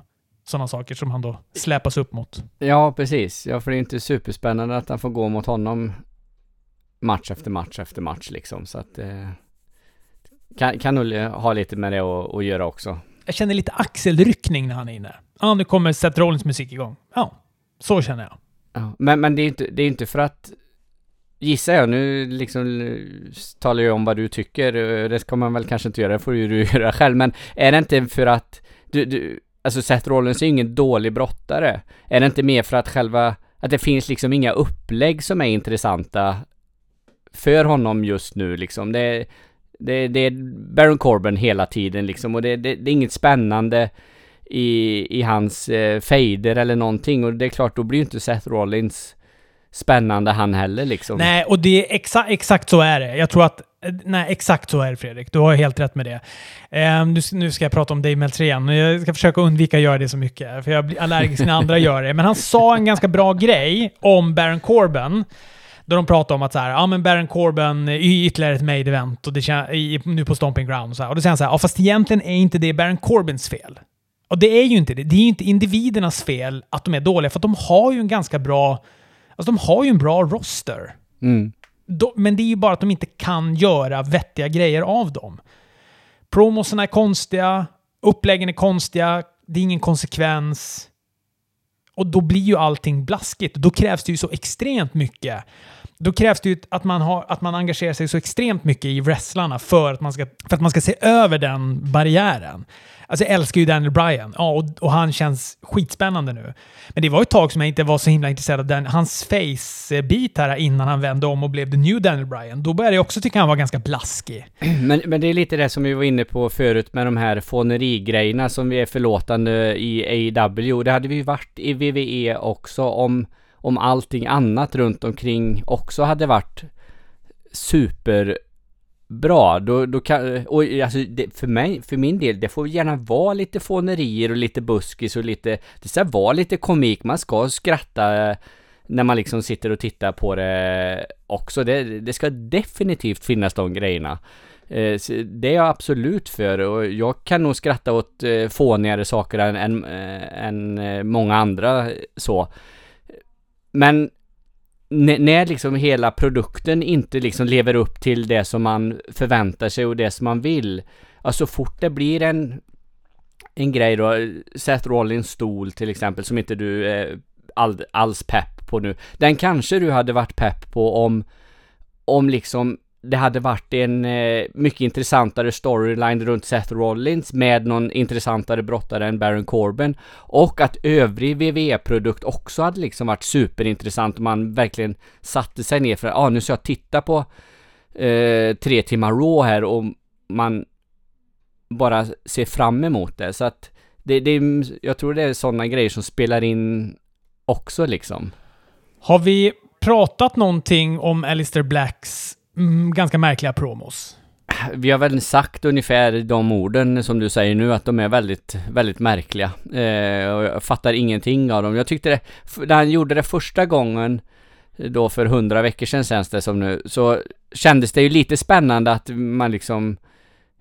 sådana saker som han då släpas upp mot. Ja, precis. Ja, för det är inte superspännande att han får gå mot honom match efter match efter match liksom. Så att eh, kan, kan nog ha lite med det att, att göra också. Jag känner lite axelryckning när han är inne. Ja, nu kommer Seth Rollins musik igång. Ja, så känner jag. Ja, men, men det är inte, det är inte för att Gissar jag, nu liksom talar jag om vad du tycker, det ska man väl kanske inte göra, det får ju du göra själv, men är det inte för att du, du Alltså Seth Rollins är ju ingen dålig brottare. Är det inte mer för att själva, att det finns liksom inga upplägg som är intressanta för honom just nu liksom. Det, det, det är Baron Corbin hela tiden liksom och det, det, det är inget spännande i, i hans eh, fejder eller någonting och det är klart då blir ju inte Seth Rollins spännande han heller liksom. Nej, och det är exa exakt så är det. Jag tror att eh, Nej, exakt så är det Fredrik. Du har helt rätt med det. Eh, nu, nu, ska jag prata om Dave Meltzer igen. Jag ska försöka undvika att göra det så mycket, för jag blir allergisk när andra gör det. Men han sa en ganska bra grej om Baron Corbin. Då de pratade om att så här, ja men Baron Corbin eh, är ytterligare ett made event och det i, nu på Stomping Ground och så här. Och då säger han så här, ja fast egentligen är inte det Baron Corbins fel. Och det är ju inte det. Det är ju inte individernas fel att de är dåliga, för att de har ju en ganska bra... Alltså de har ju en bra roster. Mm men det är ju bara att de inte kan göra vettiga grejer av dem. Promosarna är konstiga, uppläggen är konstiga, det är ingen konsekvens. Och då blir ju allting blaskigt. Då krävs det ju så extremt mycket. Då krävs det ju att man, har, att man engagerar sig så extremt mycket i wrestlarna för att man ska, för att man ska se över den barriären. Alltså jag älskar ju Daniel Bryan. Ja, och, och han känns skitspännande nu. Men det var ett tag som jag inte var så himla intresserad av den, hans face-bit här innan han vände om och blev the new Daniel Bryan. Då började jag också tycka han var ganska blaskig. Men, men det är lite det som vi var inne på förut med de här fånerigrejerna som vi är förlåtande i AEW. Det hade vi ju varit i WWE också om, om allting annat runt omkring också hade varit super bra, då, då kan, och eh, alltså det, för mig, för min del, det får gärna vara lite fånerier och lite buskis och lite, det ska vara lite komik, man ska skratta eh, när man liksom sitter och tittar på det också. Det, det ska definitivt finnas de grejerna. Eh, det är jag absolut för och jag kan nog skratta åt fånigare saker än, än, än många andra så. Men när liksom hela produkten inte liksom lever upp till det som man förväntar sig och det som man vill. Alltså fort det blir en en grej då, Seth Rollins stol till exempel som inte du är all, alls pepp på nu. Den kanske du hade varit pepp på om om liksom det hade varit en eh, mycket intressantare storyline runt Seth Rollins med någon intressantare brottare än Baron Corbin. Och att övrig WWE-produkt också hade liksom varit superintressant om man verkligen satte sig ner för att ah, nu ska jag titta på eh, tre timmar Raw här och man bara ser fram emot det. Så att det, det, jag tror det är sådana grejer som spelar in också liksom. Har vi pratat någonting om Alistair Blacks mm, ganska märkliga promos. Vi har väl sagt ungefär de orden som du säger nu, att de är väldigt, väldigt märkliga. Eh, och jag fattar ingenting av dem. Jag tyckte det, när han gjorde det första gången, då för hundra veckor sedan känns det som nu, så kändes det ju lite spännande att man liksom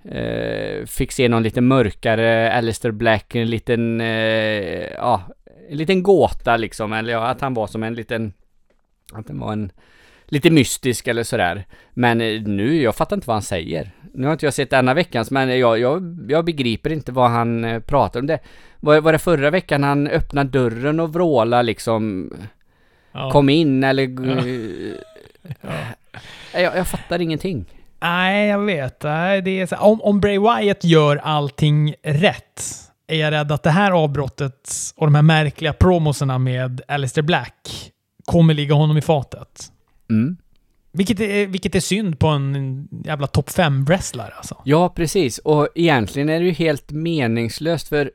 eh, fick se någon lite mörkare Alistair Black, en liten, eh, ja, en liten gåta liksom, eller ja, att han var som en liten, att han var en lite mystisk eller sådär. Men eh, nu, jag fattar inte vad han säger. Nu har inte jag sett denna veckans, men jag, jag, jag begriper inte vad han eh, pratar om. Det var, var det förra veckan han öppnade dörren och vrålade liksom? Ja. Kom in eller... Ja. Jag, jag fattar ingenting. Nej, jag vet. Det är så, om, om Bray Wyatt gör allting rätt är jag rädd att det här avbrottet och de här märkliga promoserna med Alistair Black kommer ligga honom i fatet. Mm. Vilket är, vilket är synd på en jävla topp 5-wrestlare alltså. Ja, precis. Och egentligen är det ju helt meningslöst för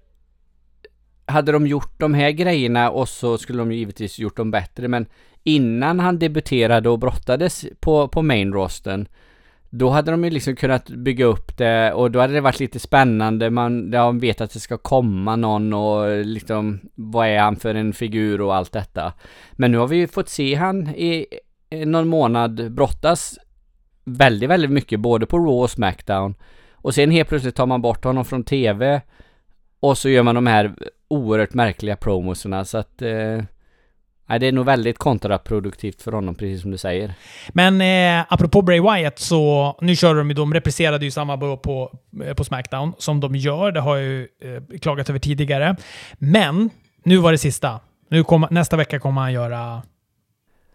hade de gjort de här grejerna och så skulle de givetvis gjort dem bättre men innan han debuterade och brottades på, på main rosten då hade de ju liksom kunnat bygga upp det och då hade det varit lite spännande. Man de vet att det ska komma någon och liksom vad är han för en figur och allt detta. Men nu har vi ju fått se han i Eh, någon månad brottas väldigt, väldigt mycket både på Raw och Smackdown. Och sen helt plötsligt tar man bort honom från TV och så gör man de här oerhört märkliga promoserna så att eh, Nej, det är nog väldigt kontraproduktivt för honom, precis som du säger. Men eh, apropå Bray Wyatt, så nu kör de ju, de repriserade ju samma på, eh, på Smackdown som de gör. Det har jag ju eh, klagat över tidigare. Men nu var det sista. Nu kom, nästa vecka kommer han göra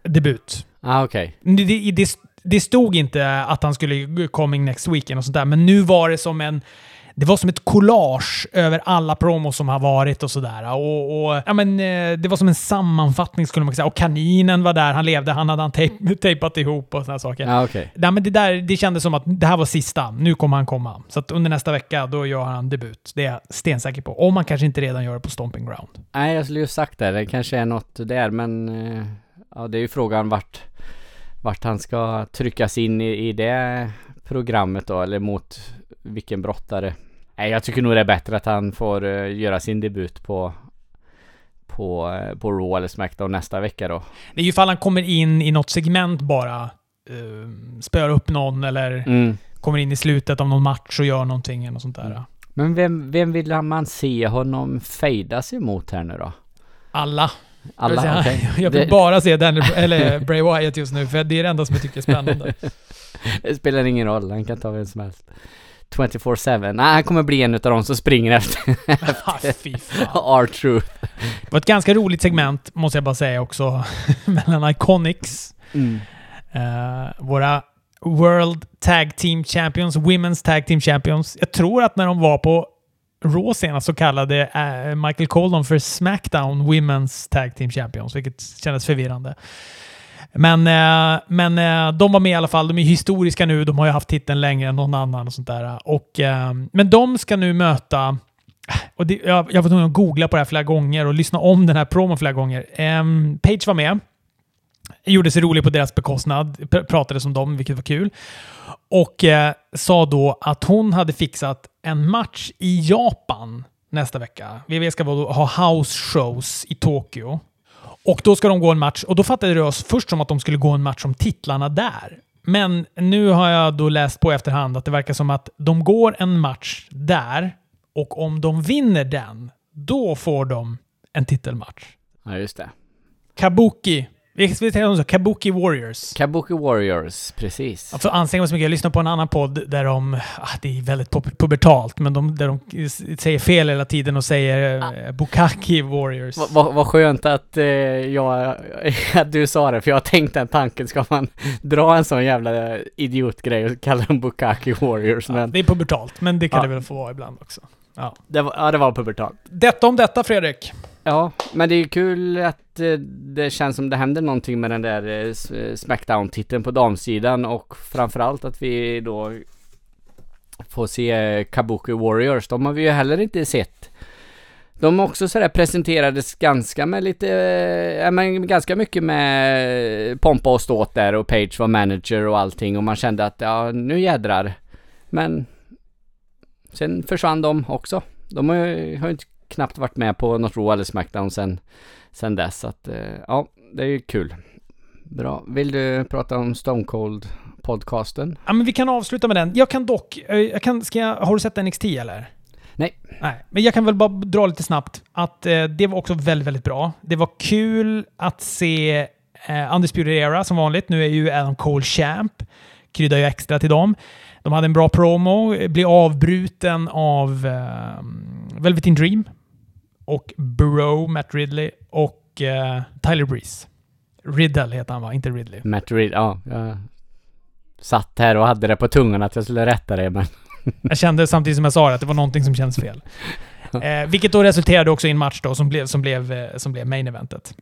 debut. Ah. Okay. Det, det, det, stod inte att han skulle coming next weekend och sånt där, men nu var det som en det var som ett collage över alla promos som har varit och sådär. Och, och, ja, men, eh, det var som en sammanfattning skulle man säga. Och kaninen var där, han levde, han hade han tejp, tejpat ihop och sådana saker. Ja, okay. ja, men det, där, det kändes som att det här var sista, nu kommer han komma. Så att under nästa vecka, då gör han debut. Det är jag stensäker på. Om han kanske inte redan gör det på Stomping Ground. Nej, jag skulle ju sagt det. Det kanske är något där, men eh, ja, det är ju frågan vart, vart han ska tryckas in i, i det programmet då, eller mot vilken brottare. Nej, jag tycker nog det är bättre att han får uh, göra sin debut på på, uh, på Raw eller Smackdown nästa vecka då. Det är ju ifall han kommer in i något segment bara. Uh, spöar upp någon eller mm. kommer in i slutet av någon match och gör någonting eller något sånt där. Mm. Men vem, vem vill man se honom fejdas emot här nu då? Alla. Alla, jag, okay. jag vill det... bara se den, eller Bray Wyatt just nu, för det är det enda som jag tycker är spännande. det spelar ingen roll, han kan ta vem som helst. 24-7. Nej, han kommer bli en av de som springer efter, efter R-Truth. Det var ett ganska roligt segment, måste jag bara säga också, mellan Iconics. Mm. Uh, våra World Tag Team Champions, Women's Tag Team Champions. Jag tror att när de var på Raw senast så kallade eh, Michael Colon för Smackdown Women's Tag Team Champions, vilket kändes förvirrande. Men, eh, men eh, de var med i alla fall. De är historiska nu. De har ju haft titeln längre än någon annan och sånt där. Och, men de ska nu möta... Och det, jag, jag var tvungen att googla på det här flera gånger och lyssna om den här promon flera gånger. Ehm, um, Page var med. Gjorde sig rolig på deras bekostnad. Pr pratade som dem, vilket var kul. Och eh, sa då att hon hade fixat en match i Japan nästa vecka. VV ska ha house shows i Tokyo. Och då ska de gå en match, och då fattade det oss först som att de skulle gå en match om titlarna där. Men nu har jag då läst på efterhand att det verkar som att de går en match där, och om de vinner den, då får de en titelmatch. Ja, just det. Kabuki vi säger så, Kabuki Warriors. Kabuki Warriors, precis. Jag får anstränga mig så mycket. Jag lyssnar på en annan podd där de, ah, det är väldigt pubertalt, men de, där de säger fel hela tiden och säger ah. eh, Bukaki Warriors. Vad va, va skönt att, eh, jag, att du sa det, för jag har tänkt den tanken. Ska man dra en sån jävla idiotgrej och kalla dem Bukaki Warriors? Men... det är pubertalt, men det kan ja. det väl få vara ibland också. Ja. Det var, ja, det var pubertalt. Detta om detta, Fredrik. Ja, men det är kul att eh, det känns som det händer någonting med den där eh, eh, Smackdown-titeln på damsidan och framförallt att vi då får se Kabuki Warriors. De har vi ju heller inte sett. De också sådär presenterades ganska med lite, eh, ja men ganska mycket med pompa och ståt där och Page var manager och allting och man kände att ja, nu jädrar. Men sen försvann de också. De har ju inte knappt varit med på något Raw eller Smackdown sen, sen dess. Så att, eh, ja, det är ju kul. Bra. Vill du prata om Stone Cold podcasten? Ja, men vi kan avsluta med den. Jag kan dock, eh, jag kan, ska jag, har du sett NXT eller? Nej. Nej, men jag kan väl bara dra lite snabbt att eh, det var också väldigt, väldigt bra. Det var kul att se eh, Undisputed Era som vanligt. Nu är ju Adam Cole champ. Kryddar ju extra till dem. De hade en bra promo, blev avbruten av eh, Velveteen Dream och Bro, Matt Ridley och uh, Tyler Breeze. Riddle heter han va? Inte Ridley. Matt Ridley, ja. Jag satt här och hade det på tungan att jag skulle rätta det men... jag kände samtidigt som jag sa det att det var någonting som känns fel. eh, vilket då resulterade också i en match då som blev, som blev, eh, som blev main eventet.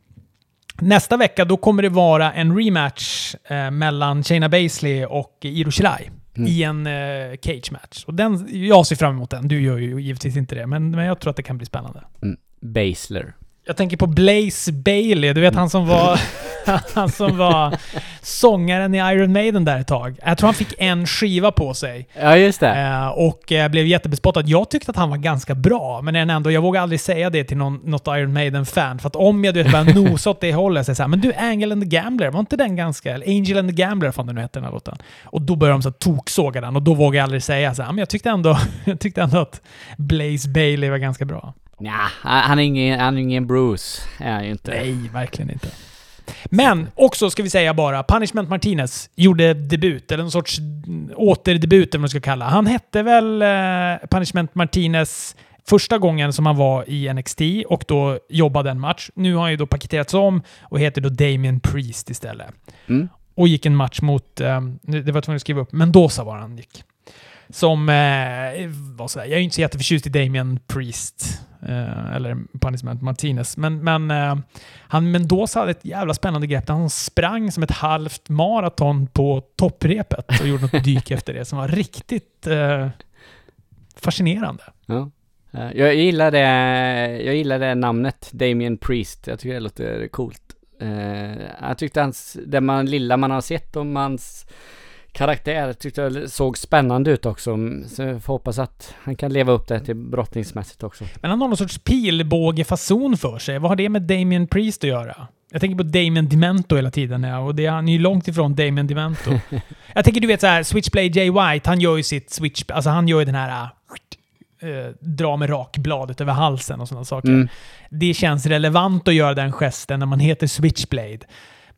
Nästa vecka då kommer det vara en rematch eh, mellan Shayna Baszley och Iro Shirai mm. i en uh, cage match. Och den, jag ser fram emot den. Du gör ju givetvis inte det, men, men jag tror att det kan bli spännande. Mm. Basler. Jag tänker på Blaze Bailey, du vet han som var han som var sångaren i Iron Maiden där ett tag. Jag tror han fick en skiva på sig. Ja, just det. Eh, och eh, blev jättebespottad. Jag tyckte att han var ganska bra, men ändå, jag vågar aldrig säga det till någon, något Iron Maiden-fan. För att om jag du vet, börjar nosa åt det hållet, så är här, men du, Angel and the Gambler, var inte den ganska... Eller Angel and the Gambler, fan det nu heter den här låten. Och då började de så toksåga den och då vågar jag aldrig säga så här, men jag tyckte ändå, jag tyckte ändå att Blaze Bailey var ganska bra. Ja, han är ingen, han är ingen Bruce, är han ju inte. Nej, verkligen inte. Men också ska vi säga bara, Punishment Martinez gjorde debut, eller någon sorts återdebut eller vad man ska kalla. Han hette väl eh, Punishment Martinez första gången som han var i NXT och då jobbade en match. Nu har han ju då paketerats om och heter då Damien Priest istället. Mm. Och gick en match mot, eh, det var tvungen att skriva upp, Mendoza var han gick. Som eh, var sådär, jag är ju inte så jätteförtjust i Damien Priest. Eh, eller Punishment Martinez. Men, men eh, han Mendoza hade ett jävla spännande grepp där han sprang som ett halvt maraton på topprepet och gjorde något dyk efter det som var riktigt eh, fascinerande. Ja. Eh, jag gillar det, jag gillar det namnet, Damien Priest. Jag tycker det låter coolt. Uh, jag tyckte hans, det man, lilla man har sett om hans karaktär tyckte jag såg spännande ut också. Så jag får hoppas att han kan leva upp det till brottningsmässigt också. Men han har någon sorts pilbågefason för sig. Vad har det med Damien Priest att göra? Jag tänker på Damien Demento hela tiden ja, och det, han är ju långt ifrån Damien Demento. jag tänker du vet så här, Switchblade Jay White, han gör ju sitt switch... Alltså han gör ju den här... Äh, dra med rakbladet över halsen och sådana saker. Mm. Det känns relevant att göra den gesten när man heter Switchblade.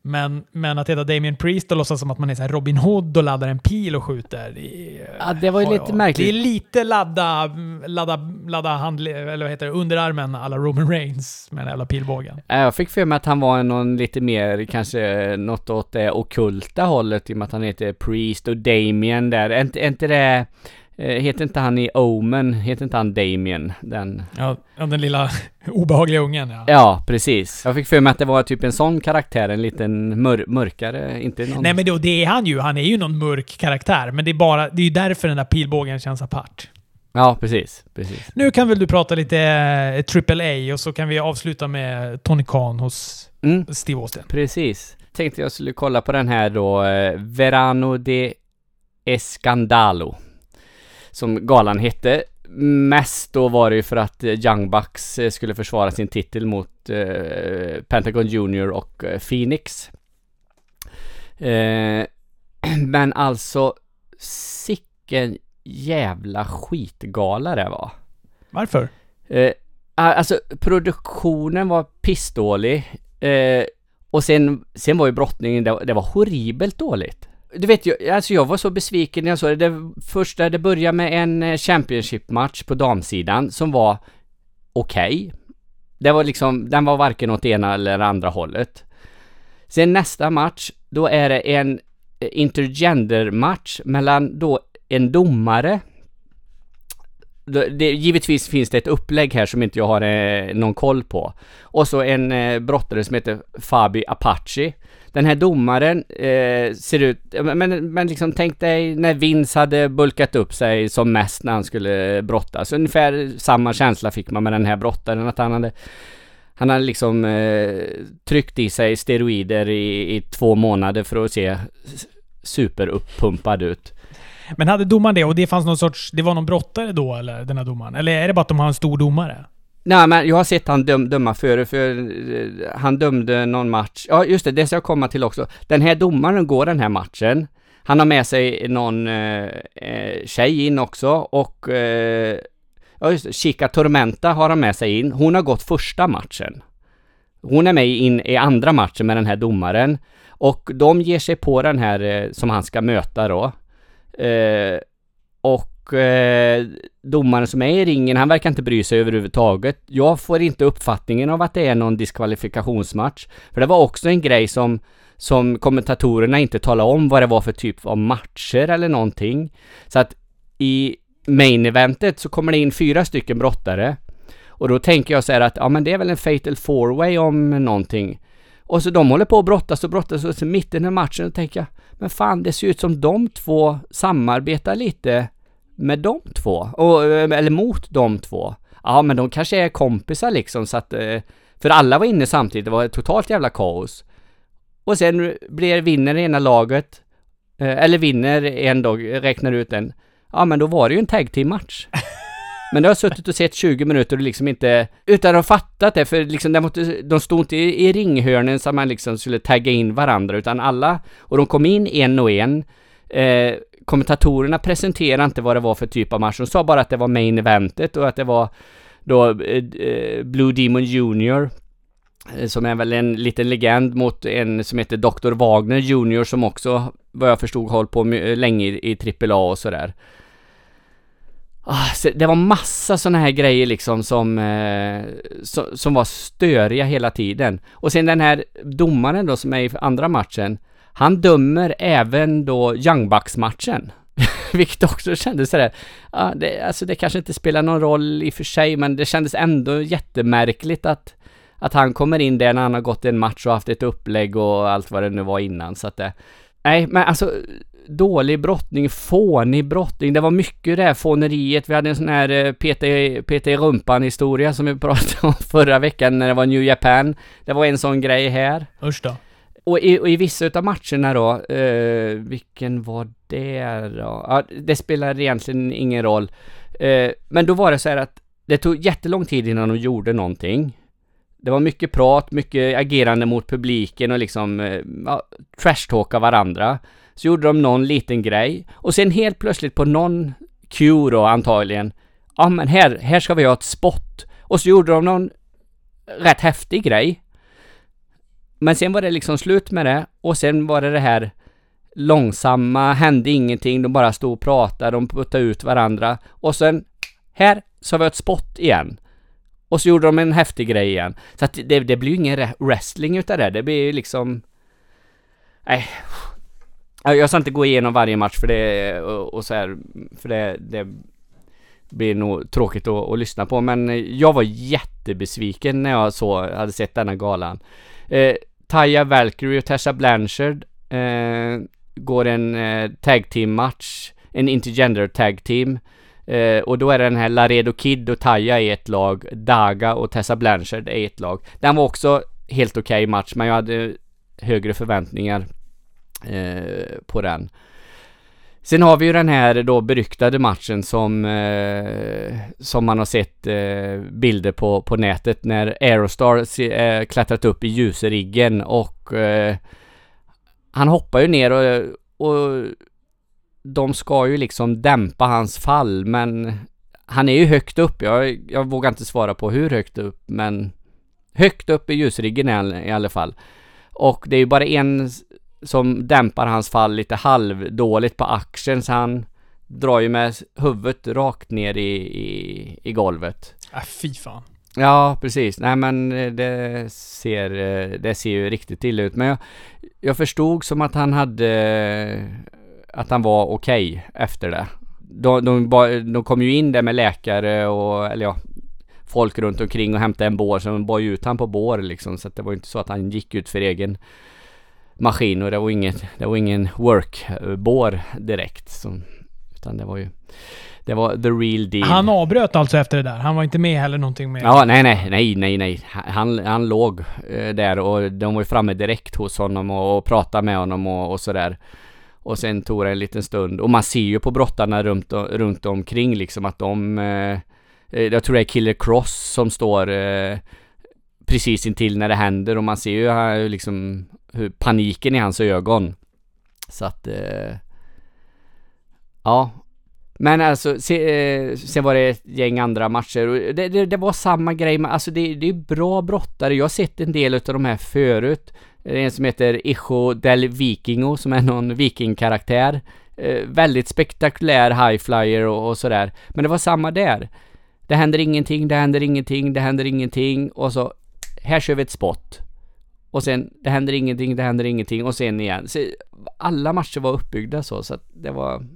Men, men att heta Damien Priest och låtsas som att man är så Robin Hood och laddar en pil och skjuter. Det, ja, det var ju lite jag. märkligt. Det är lite ladda, ladda, ladda hand, eller vad heter det, underarmen alla Roman Reigns med den jävla pilbågen. Jag fick för mig att han var någon lite mer, kanske något åt det okulta hållet i och med att han heter Priest och Damien där. Är inte, är inte det heter inte han i Omen, heter inte han Damien? Den... Ja, den lilla obehagliga ungen ja. Ja, precis. Jag fick för mig att det var typ en sån karaktär, en liten mör mörkare, inte någon... Nej men det, det är han ju. Han är ju någon mörk karaktär. Men det är bara, det är ju därför den där pilbågen känns apart. Ja, precis. precis. Nu kan väl du prata lite eh, AAA och så kan vi avsluta med Tony Khan hos Mm, Steve Austin. precis. Tänkte jag skulle kolla på den här då, eh, Verano de Escandalo. Som galan hette. Mest då var det ju för att eh, Young Bucks eh, skulle försvara sin titel mot eh, Pentagon Junior och eh, Phoenix. Eh, men alltså, sicken jävla skitgala det var. Varför? Eh, alltså produktionen var pissdålig. Eh, och sen, sen var ju brottningen, det, det var horribelt dåligt. Du vet ju, alltså jag var så besviken när jag såg det. det första, det började med en eh, Championship-match på damsidan som var okej. Det var liksom, den var varken åt ena eller andra hållet. Sen nästa match, då är det en eh, intergender-match mellan då en domare det, det, givetvis finns det ett upplägg här som inte jag har eh, någon koll på. Och så en eh, brottare som heter Fabi Apache. Den här domaren eh, ser ut, men, men liksom tänk dig när Vince hade bulkat upp sig som mest när han skulle brottas. Ungefär samma känsla fick man med den här brottaren, att han hade han hade liksom eh, tryckt i sig steroider i, i två månader för att se superuppumpad ut. Men hade domaren det och det fanns någon sorts... Det var någon brottare då eller, den här domaren? Eller är det bara att de har en stor domare? Nej men jag har sett han döm, döma före, för eh, han dömde någon match. Ja just det, det ska jag komma till också. Den här domaren går den här matchen. Han har med sig någon eh, eh tjej in också och eh, ja just det, Chica Tormenta har han med sig in. Hon har gått första matchen. Hon är med in i andra matchen med den här domaren. Och de ger sig på den här eh, som han ska möta då. Eh, och eh, domaren som är i ringen, han verkar inte bry sig överhuvudtaget. Jag får inte uppfattningen av att det är någon diskvalifikationsmatch. För det var också en grej som, som kommentatorerna inte talade om vad det var för typ av matcher eller någonting. Så att i main eventet så kommer det in fyra stycken brottare. Och då tänker jag så här att, ja men det är väl en fatal four way om någonting. Och så de håller på att brottas och brottas och så mitten i matchen och tänker jag, men fan det ser ut som de två samarbetar lite med de två, och, eh, eller mot de två. Ja men de kanske är kompisar liksom så att, eh, för alla var inne samtidigt, det var ett totalt jävla kaos. Och sen blir, vinner ena laget, eh, eller vinner en dag, räknar ut den. Ja men då var det ju en tag team match. Men jag har suttit och sett 20 minuter och liksom inte, utan att ha fattat det, för liksom de, måste, de stod inte i, i ringhörnen så man liksom skulle tagga in varandra, utan alla, och de kom in en och en. Eh, kommentatorerna presenterade inte vad det var för typ av match, de sa bara att det var main eventet och att det var då eh, eh Blue Demon Junior eh, som är väl en liten legend mot en som heter Dr. Wagner Junior som också, vad jag förstod, hållit på eh, länge i, i AAA och sådär. Ah, det var massa sådana här grejer liksom som, eh, som, som var störiga hela tiden. Och sen den här domaren då som är i andra matchen, han dömer även då Young Bucks-matchen. Vilket också kändes sådär, ja, det, alltså det kanske inte spelar någon roll i och för sig, men det kändes ändå jättemärkligt att, att han kommer in där när han har gått en match och haft ett upplägg och allt vad det nu var innan. Så att det, nej, men alltså dålig brottning, fånig brottning. Det var mycket det här fåneriet. Vi hade en sån här eh, peta i rumpan historia som vi pratade om förra veckan när det var New Japan. Det var en sån grej här. Usch då. Och i, och i vissa utav matcherna då, eh, vilken var det då? Ja, det spelar egentligen ingen roll. Eh, men då var det så här att det tog jättelång tid innan de gjorde någonting. Det var mycket prat, mycket agerande mot publiken och liksom eh, ja, trashtalka varandra. Så gjorde de någon liten grej och sen helt plötsligt på någon cue då antagligen. Ja men här, här ska vi ha ett spot. Och så gjorde de någon rätt häftig grej. Men sen var det liksom slut med det och sen var det det här långsamma, hände ingenting, de bara stod och pratade, de puttade ut varandra och sen här så har vi ett spot igen. Och så gjorde de en häftig grej igen. Så att det, det blir ju ingen wrestling utav det, det blir ju liksom... Nej, Jag ska inte gå igenom varje match för det och, och så här, för det, det blir nog tråkigt att, att lyssna på men jag var jättebesviken när jag så hade sett denna galan. Eh, Taya Valkyrie och Tessa Blanchard eh, går en eh, tag team match, en intergender tag team. Eh, och då är det den här Laredo Kid och Taya i ett lag, Daga och Tessa Blanchard i ett lag. Den var också helt okej okay match men jag hade högre förväntningar eh, på den. Sen har vi ju den här då beryktade matchen som, eh, som man har sett eh, bilder på, på nätet när Aerostar se, eh, klättrat upp i ljusriggen och eh, han hoppar ju ner och, och de ska ju liksom dämpa hans fall men han är ju högt upp. Jag, jag vågar inte svara på hur högt upp men högt upp i ljusriggen i alla fall. Och det är ju bara en som dämpar hans fall lite halvdåligt på axeln så han drar ju med huvudet rakt ner i, i, i golvet. Äh, fy fan. Ja, precis. Nej men eh, det ser, eh, det ser ju riktigt illa ut. Men jag, jag förstod som att han hade, att han var okej okay efter det. De, de, de kom ju in där med läkare och, eller ja, folk runt omkring och hämtade en bår, så de bar ju ut han på bår liksom. Så att det var inte så att han gick ut för egen maskin och det var inget, det var ingen workbår direkt. Som, utan det var ju, det var the real deal. Han avbröt alltså efter det där? Han var inte med heller någonting med? Ja, nej, nej, nej, nej, nej. Han, han låg eh, där och de var ju framme direkt hos honom och, och pratade med honom och, och sådär. Och sen tog det en liten stund och man ser ju på brottarna runt, runt omkring liksom att de eh, eh, jag tror det är Killer Cross som står eh, precis intill när det händer och man ser ju här liksom hur paniken i hans ögon. Så att eh, Ja Men alltså se, eh, sen var det ett gäng andra matcher och det, det, det var samma grej men alltså det, det är bra brottare. Jag har sett en del av de här förut. Det är en som heter Icho del Vikingo som är någon vikingkaraktär. Eh, väldigt spektakulär highflyer och, och sådär. Men det var samma där. Det händer ingenting, det händer ingenting, det händer ingenting och så här kör vi ett spot. Och sen, det händer ingenting, det händer ingenting och sen igen. Så alla matcher var uppbyggda så, så att det var...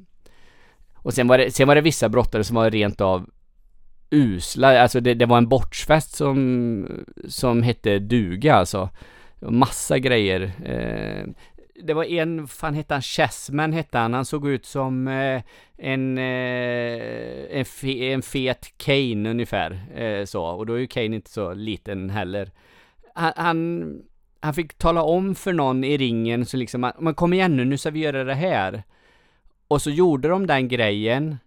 Och sen var det, sen var det vissa brottare som var rent av usla, alltså det, det var en bortsfest som, som hette duga alltså. Massa grejer. Eh, det var en, fan hette han, Chessman hette han, han såg ut som eh, en, eh, en, fe, en fet Kane ungefär. Eh, så, och då är ju Kane inte så liten heller. Han, han, han, fick tala om för någon i ringen så liksom, men kom igen nu, nu ska vi göra det här. Och så gjorde de den grejen,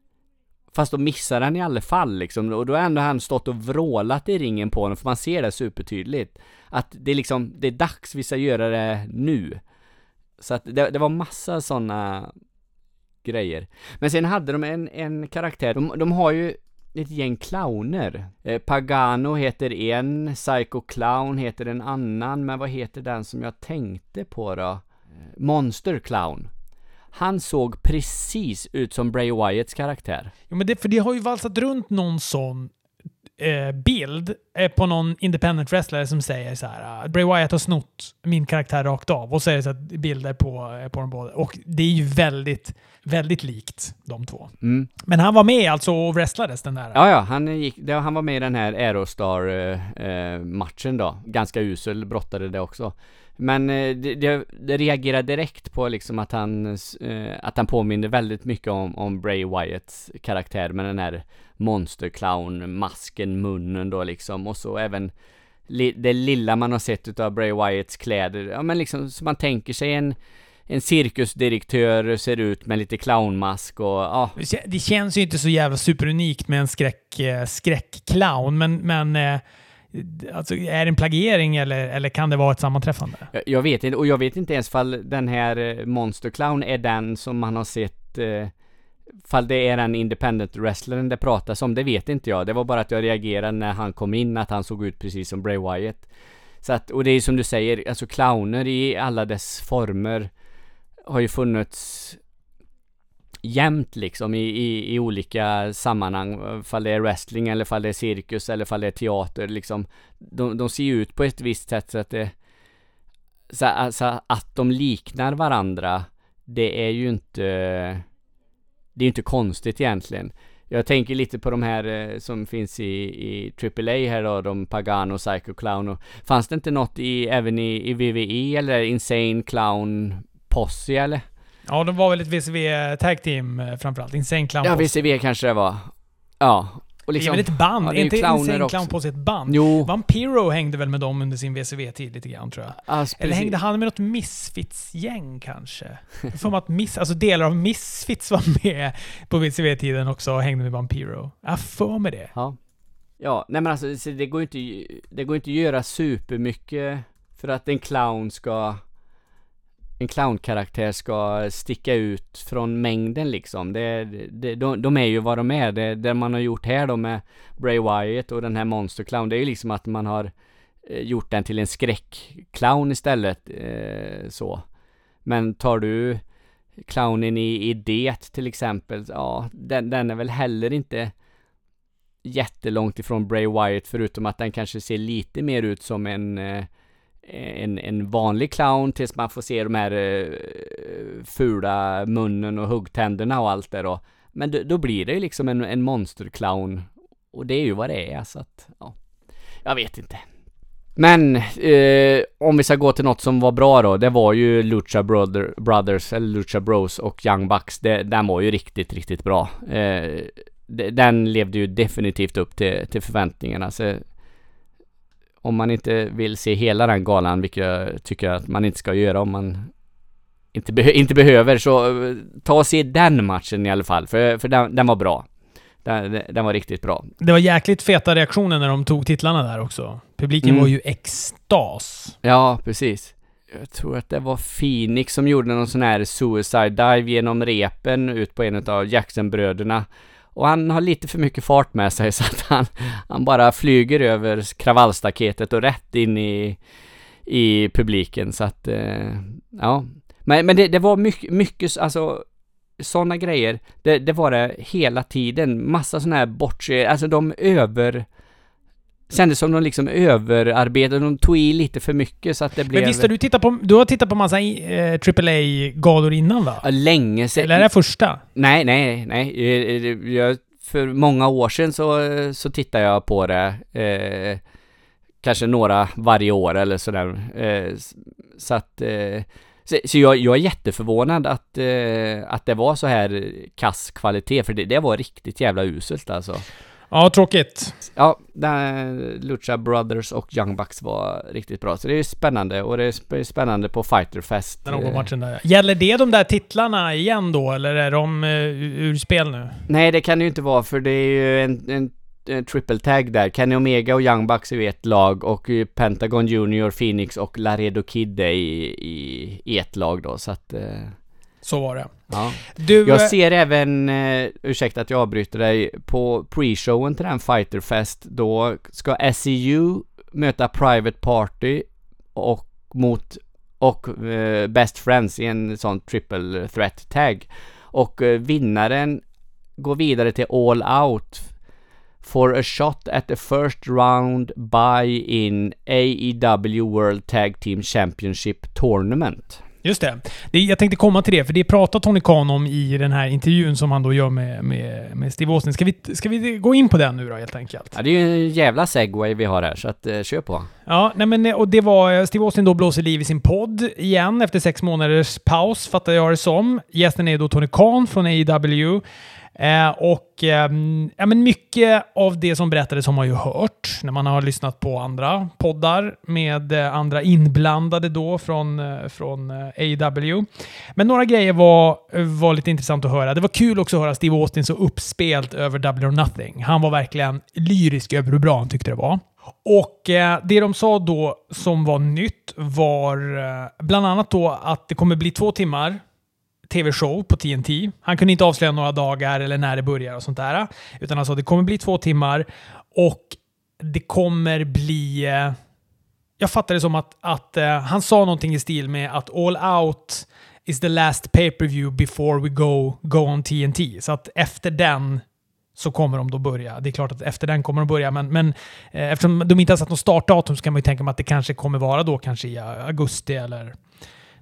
fast då missade han i alla fall liksom. Och då har ändå han stått och vrålat i ringen på honom, för man ser det supertydligt. Att det är liksom, det är dags vi ska göra det nu. Så att det, det var massa sådana grejer. Men sen hade de en, en karaktär, de, de har ju ett gäng clowner. Eh, Pagano heter en, Psycho Clown heter en annan, men vad heter den som jag tänkte på då? Eh, Monster Clown. Han såg precis ut som Bray Wyatts karaktär. Ja men det, för det har ju valsat runt någon sån eh, bild eh, på någon independent wrestler som säger så här uh, Bray Wyatt har snott min karaktär rakt av och så är det så att bilder på, eh, på dem båda. Och det är ju väldigt, väldigt likt de två. Mm. Men han var med alltså och wrestlades den där? Ja, ja, han, gick, det, han var med i den här Aerostar-matchen eh, då. Ganska usel brottade det också. Men det, det, det reagerade direkt på liksom att han, att han påminner väldigt mycket om, om Bray Wyatts karaktär med den här monsterclown-masken, munnen då liksom och så även li det lilla man har sett utav Bray Wyatts kläder. Ja men liksom så man tänker sig en en cirkusdirektör ser ut med lite clownmask och ja. Det känns ju inte så jävla superunikt med en skräck, eh, skräckclown, men, men eh, Alltså, är det en plagiering eller, eller kan det vara ett sammanträffande? Jag, jag vet inte, och jag vet inte ens fall den här eh, Monster Clown är den som man har sett eh, Fall det är den independent wrestlern det pratas om, det vet inte jag. Det var bara att jag reagerade när han kom in, att han såg ut precis som Bray Wyatt. Så att, och det är som du säger, alltså clowner i alla dess former har ju funnits jämt liksom i, i, i olika sammanhang. Fall det är wrestling eller fall det är cirkus eller fall det är teater liksom. De, de ser ju ut på ett visst sätt så att det så alltså att de liknar varandra det är ju inte, det är ju inte konstigt egentligen. Jag tänker lite på de här eh, som finns i, i AAA här då, de Pagano, Psycho Clown och fanns det inte något i, även i, i VVE eller Insane Clown Posse eller? Ja, de var väl ett VCV Tag Team eh, framförallt. Insane Clown Ja. VCV kanske det var. Ja. Och Det är väl ett band? ja, det är inte också. Clown Posse ett band? Jo. Vampiro hängde väl med dem under sin VCV-tid lite grann tror jag. Alltså, Eller precis. hängde han med något Misfits-gäng kanske? Mig att miss, alltså delar av Misfits var med på VCV-tiden också och hängde med Vampiro. Jag för mig det. Ja. Ja, nej men alltså så det går ju inte, det går inte att göra supermycket för att en clown ska en clownkaraktär ska sticka ut från mängden liksom. Det, det, de, de är ju vad de är. Det, det man har gjort här då med Bray Wyatt och den här Monster Clown, det är ju liksom att man har eh, gjort den till en skräckclown istället. Eh, så. Men tar du clownen i, i det till exempel, ja, den, den är väl heller inte jättelångt ifrån Bray Wyatt förutom att den kanske ser lite mer ut som en eh, en, en vanlig clown tills man får se de här eh, fula munnen och huggtänderna och allt det då. Men då, då blir det ju liksom en, en monsterclown. Och det är ju vad det är så att, ja. Jag vet inte. Men eh, om vi ska gå till något som var bra då. Det var ju Lucha Brother, Brothers, eller Lucha Bros och Young Bucks. Det, den var ju riktigt, riktigt bra. Eh, den levde ju definitivt upp till, till förväntningarna. Så om man inte vill se hela den galan, vilket jag tycker att man inte ska göra om man inte, beh- inte behöver, så eh, ta och se den matchen i alla fall, för, för den, den var bra. Den, den var riktigt bra. Det var jäkligt feta reaktioner när de tog titlarna där också. Publiken Mm. var ju extas. Ja, precis. Jag tror att det var Phoenix som gjorde någon sån här suicide dive genom repen ut på en av Jackson-bröderna. Och han har lite för mycket fart med sig så att han, han bara flyger över kravallstaketet och rätt in i, i publiken så att, eh, ja. Men, men det, det var mycket, mycket, alltså sådana grejer. Det, det var det hela tiden. Massa sådana här bortse, alltså de över Kändes som de liksom överarbetade, de tog i lite för mycket så att det blev... Men visst har du tittat på... Du har tittat på massa eh, AAA-galor innan va? Länge sedan. Eller är det första? Nej, nej, nej. Eh, Jag, för många år sedan så, så tittade jag på det. Eh, kanske några varje år eller sådär. Eh, så att... Eh, så, så jag, jag är jätteförvånad att, eh, att det var så här kass kvalitet, för det, det var riktigt jävla uselt alltså. Ja, tråkigt. Ja, Lucha Brothers och Young Bucks var riktigt bra. Så det är spännande och det är sp- spännande på Fighter Fest. Den Eh, matchen där. Gäller det de där titlarna igen då, eller är de eh, ur spel nu? Nej, det kan det ju inte vara för det är ju en, en, triple tag där. Kenny Omega och Young Bucks är ju ett lag och Pentagon Junior, Phoenix och Laredo Kid är i, i, i ett lag då. Så att, eh, Så var det. Ja. Du... eh, Jag ser även, eh, ursäkta att jag avbryter dig, på pre-showen till den Fighter Fest då ska SEU möta Private Party och mot och eh, Best Friends i en sån triple threat tag. Och eh, vinnaren går vidare till All Out for a shot at the first round by in AEW World Tag Team Championship Tournament. Just det. det. Jag tänkte komma till det, för det pratar Tony Khan om i den här intervjun som han då gör med, med, med Steve Austin. Ska vi, ska vi gå in på den nu då, helt enkelt? Ja, det är ju en jävla segway vi har här, så att eh, kör på. Ja, nej men och det var eh, Steve Austin då blåser liv i sin podd igen efter sex månaders paus, fattar jag det som. Gästen är då Tony Khan från AEW. Eh, och eh, ja, men mycket av det som berättades har man ju hört när man har lyssnat på andra poddar med eh, andra inblandade då från, eh, från eh, Men några grejer var, var lite intressant att höra. Det var kul också att höra Steve Austin så uppspelt över Double or Nothing. Han var verkligen lyrisk över hur bra han tyckte det var. Och eh, det de sa då som var nytt var eh, bland annat då att det kommer bli två timmar tv-show på TNT. Han kunde inte avslöja några dagar eller när det börjar och sånt där. Utan han sa att det kommer bli två timmar och det kommer bli... Eh, jag fattar det som att, att eh, han sa någonting i stil med att All Out is the last pay-per-view before we go, go on TNT. Så att efter den så kommer de då börja. Det är klart att efter den kommer de börja, men, men eh, eftersom de inte har satt något startdatum så kan man ju tänka mig att det kanske kommer vara då kanske i augusti eller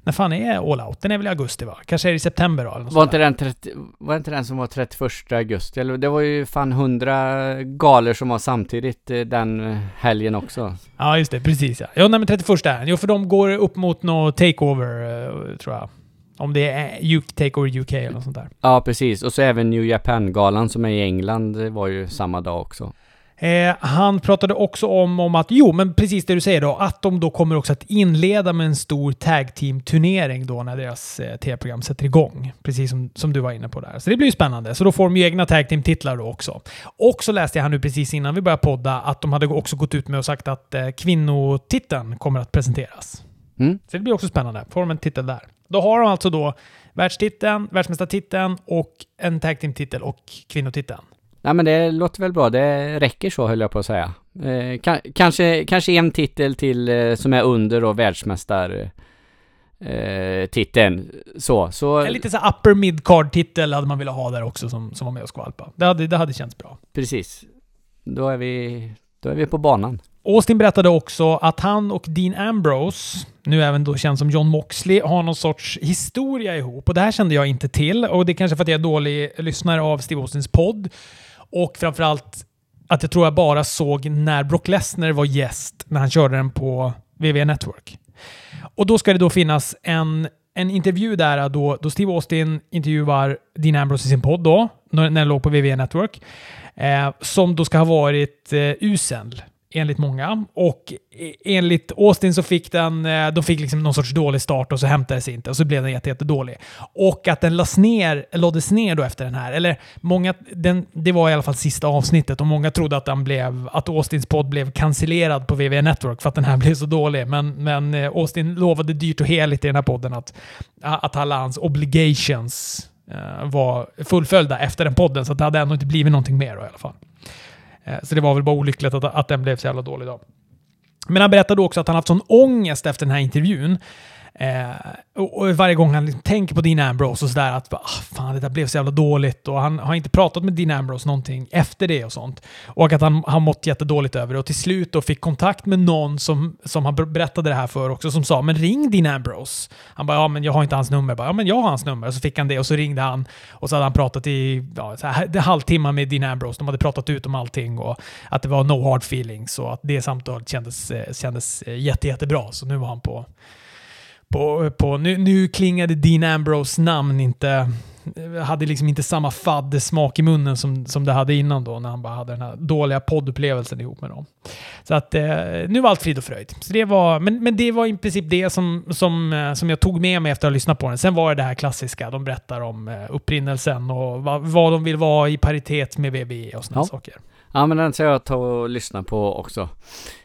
när fan är All Out? Den är väl i augusti va? Kanske är det i september då? Eller något Var inte, den 30, var inte den som var 31 augusti? Eller det var ju fan 100 galor som var samtidigt eh, den eh, helgen också. Ja, just det. Precis ja. Ja, nej, men 31 är den. Jo, för de går upp mot något takeover, eh, tror jag. Om det är UK, takeover UK eller något sånt där. Ja, precis. Och så även New Japan-galan som är i England det var ju samma dag också. Eh, han pratade också om, om att, jo men precis det du säger då, att de då kommer också att inleda med en stor tag team-turnering då när deras eh, tv-program sätter igång. Precis som, som du var inne på där. Så det blir ju spännande. Så då får de ju egna tag team-titlar då också. Och så läste jag här nu precis innan vi började podda att de hade också gått ut med och sagt att eh, kvinnotiteln kommer att presenteras. Mm. Så det blir också spännande. Får de en titel där. Då har de alltså då världstiteln, världsmästartiteln och en tag team-titel och kvinnotiteln. Nej men det låter väl bra. Det räcker så höll jag på att säga. Eh, ka- kanske, kanske en titel till eh, som är under då världsmästar eh, titeln. Så, så En lite så upper mid-card-titel hade man velat ha där också som, som var med och skvalpa. Det hade, det hade känts bra. precis. Då är vi, då är vi på banan. Austin berättade också att han och Dean Ambrose, nu även då känd som John Moxley, har någon sorts historia ihop. Och det här kände jag inte till. Och det är kanske för att jag är dålig lyssnare av Steve Austins podd. Och framförallt att jag tror jag bara såg när Brock Lesnar var gäst när han körde den på WWE Network. Och då ska det då finnas en, en intervju där då, då Steve Austin intervjuar Dean Ambrose i sin podd då, när när den låg på WWE Network. Eh, som då ska ha varit eh, usel, enligt många. Och e- enligt Austin så fick den, eh, de fick liksom någon sorts dålig start och så hämtades inte och så blev den jätte, jättedålig. Och att den lades ner, lades ner då efter den här. Eller många, den, det var i alla fall sista avsnittet och många trodde att, den blev, att Austins podd blev cancellerad på VV Network för att den här blev så dålig. Men, men eh, Austin lovade dyrt och heligt i den här podden att, att alla hans obligations eh, var fullföljda efter den podden, så att det hade ändå inte blivit någonting mer då, i alla fall. Eh, så det var väl bara olyckligt att, att den blev så jävla dålig då. Men han berättade också att han haft sån ångest efter den här intervjun. Eh, och, och varje gång han liksom tänker på Dean Ambrose och sådär att ah, fan det där blev så jävla dåligt och han har inte pratat med Dean Ambrose någonting efter det och sånt. Och att han har mått jättedåligt över det och till slut då fick kontakt med någon som, som han berättade det här för också som sa men ring Dean Ambrose. Han bara ja men jag har inte hans nummer. Jag Bara, ja men jag har hans nummer. Och så fick han det och så ringde han och så hade han pratat i ja, så här, halvtimmar med Dean Ambrose. De hade pratat ut om allting och att det var no hard feelings och att det samtalet kändes, eh, kändes eh, jätte, jättebra. Så nu var han på på, på, nu, nu klingade Dean Ambrose namn inte, hade liksom inte samma faddsmak i munnen som, som det hade innan då, när han bara hade den här dåliga poddupplevelsen ihop med dem. Så att eh, nu var allt frid och fröjd. Så det var, men, men det var i princip det som, som, eh, som jag tog med mig efter att ha lyssnat på den. Sen var det det här klassiska, de berättar om eh, upprinnelsen och vad, vad de vill vara i paritet med VBE och sådana Ja. saker. Ja men den ska jag ta och lyssna på också.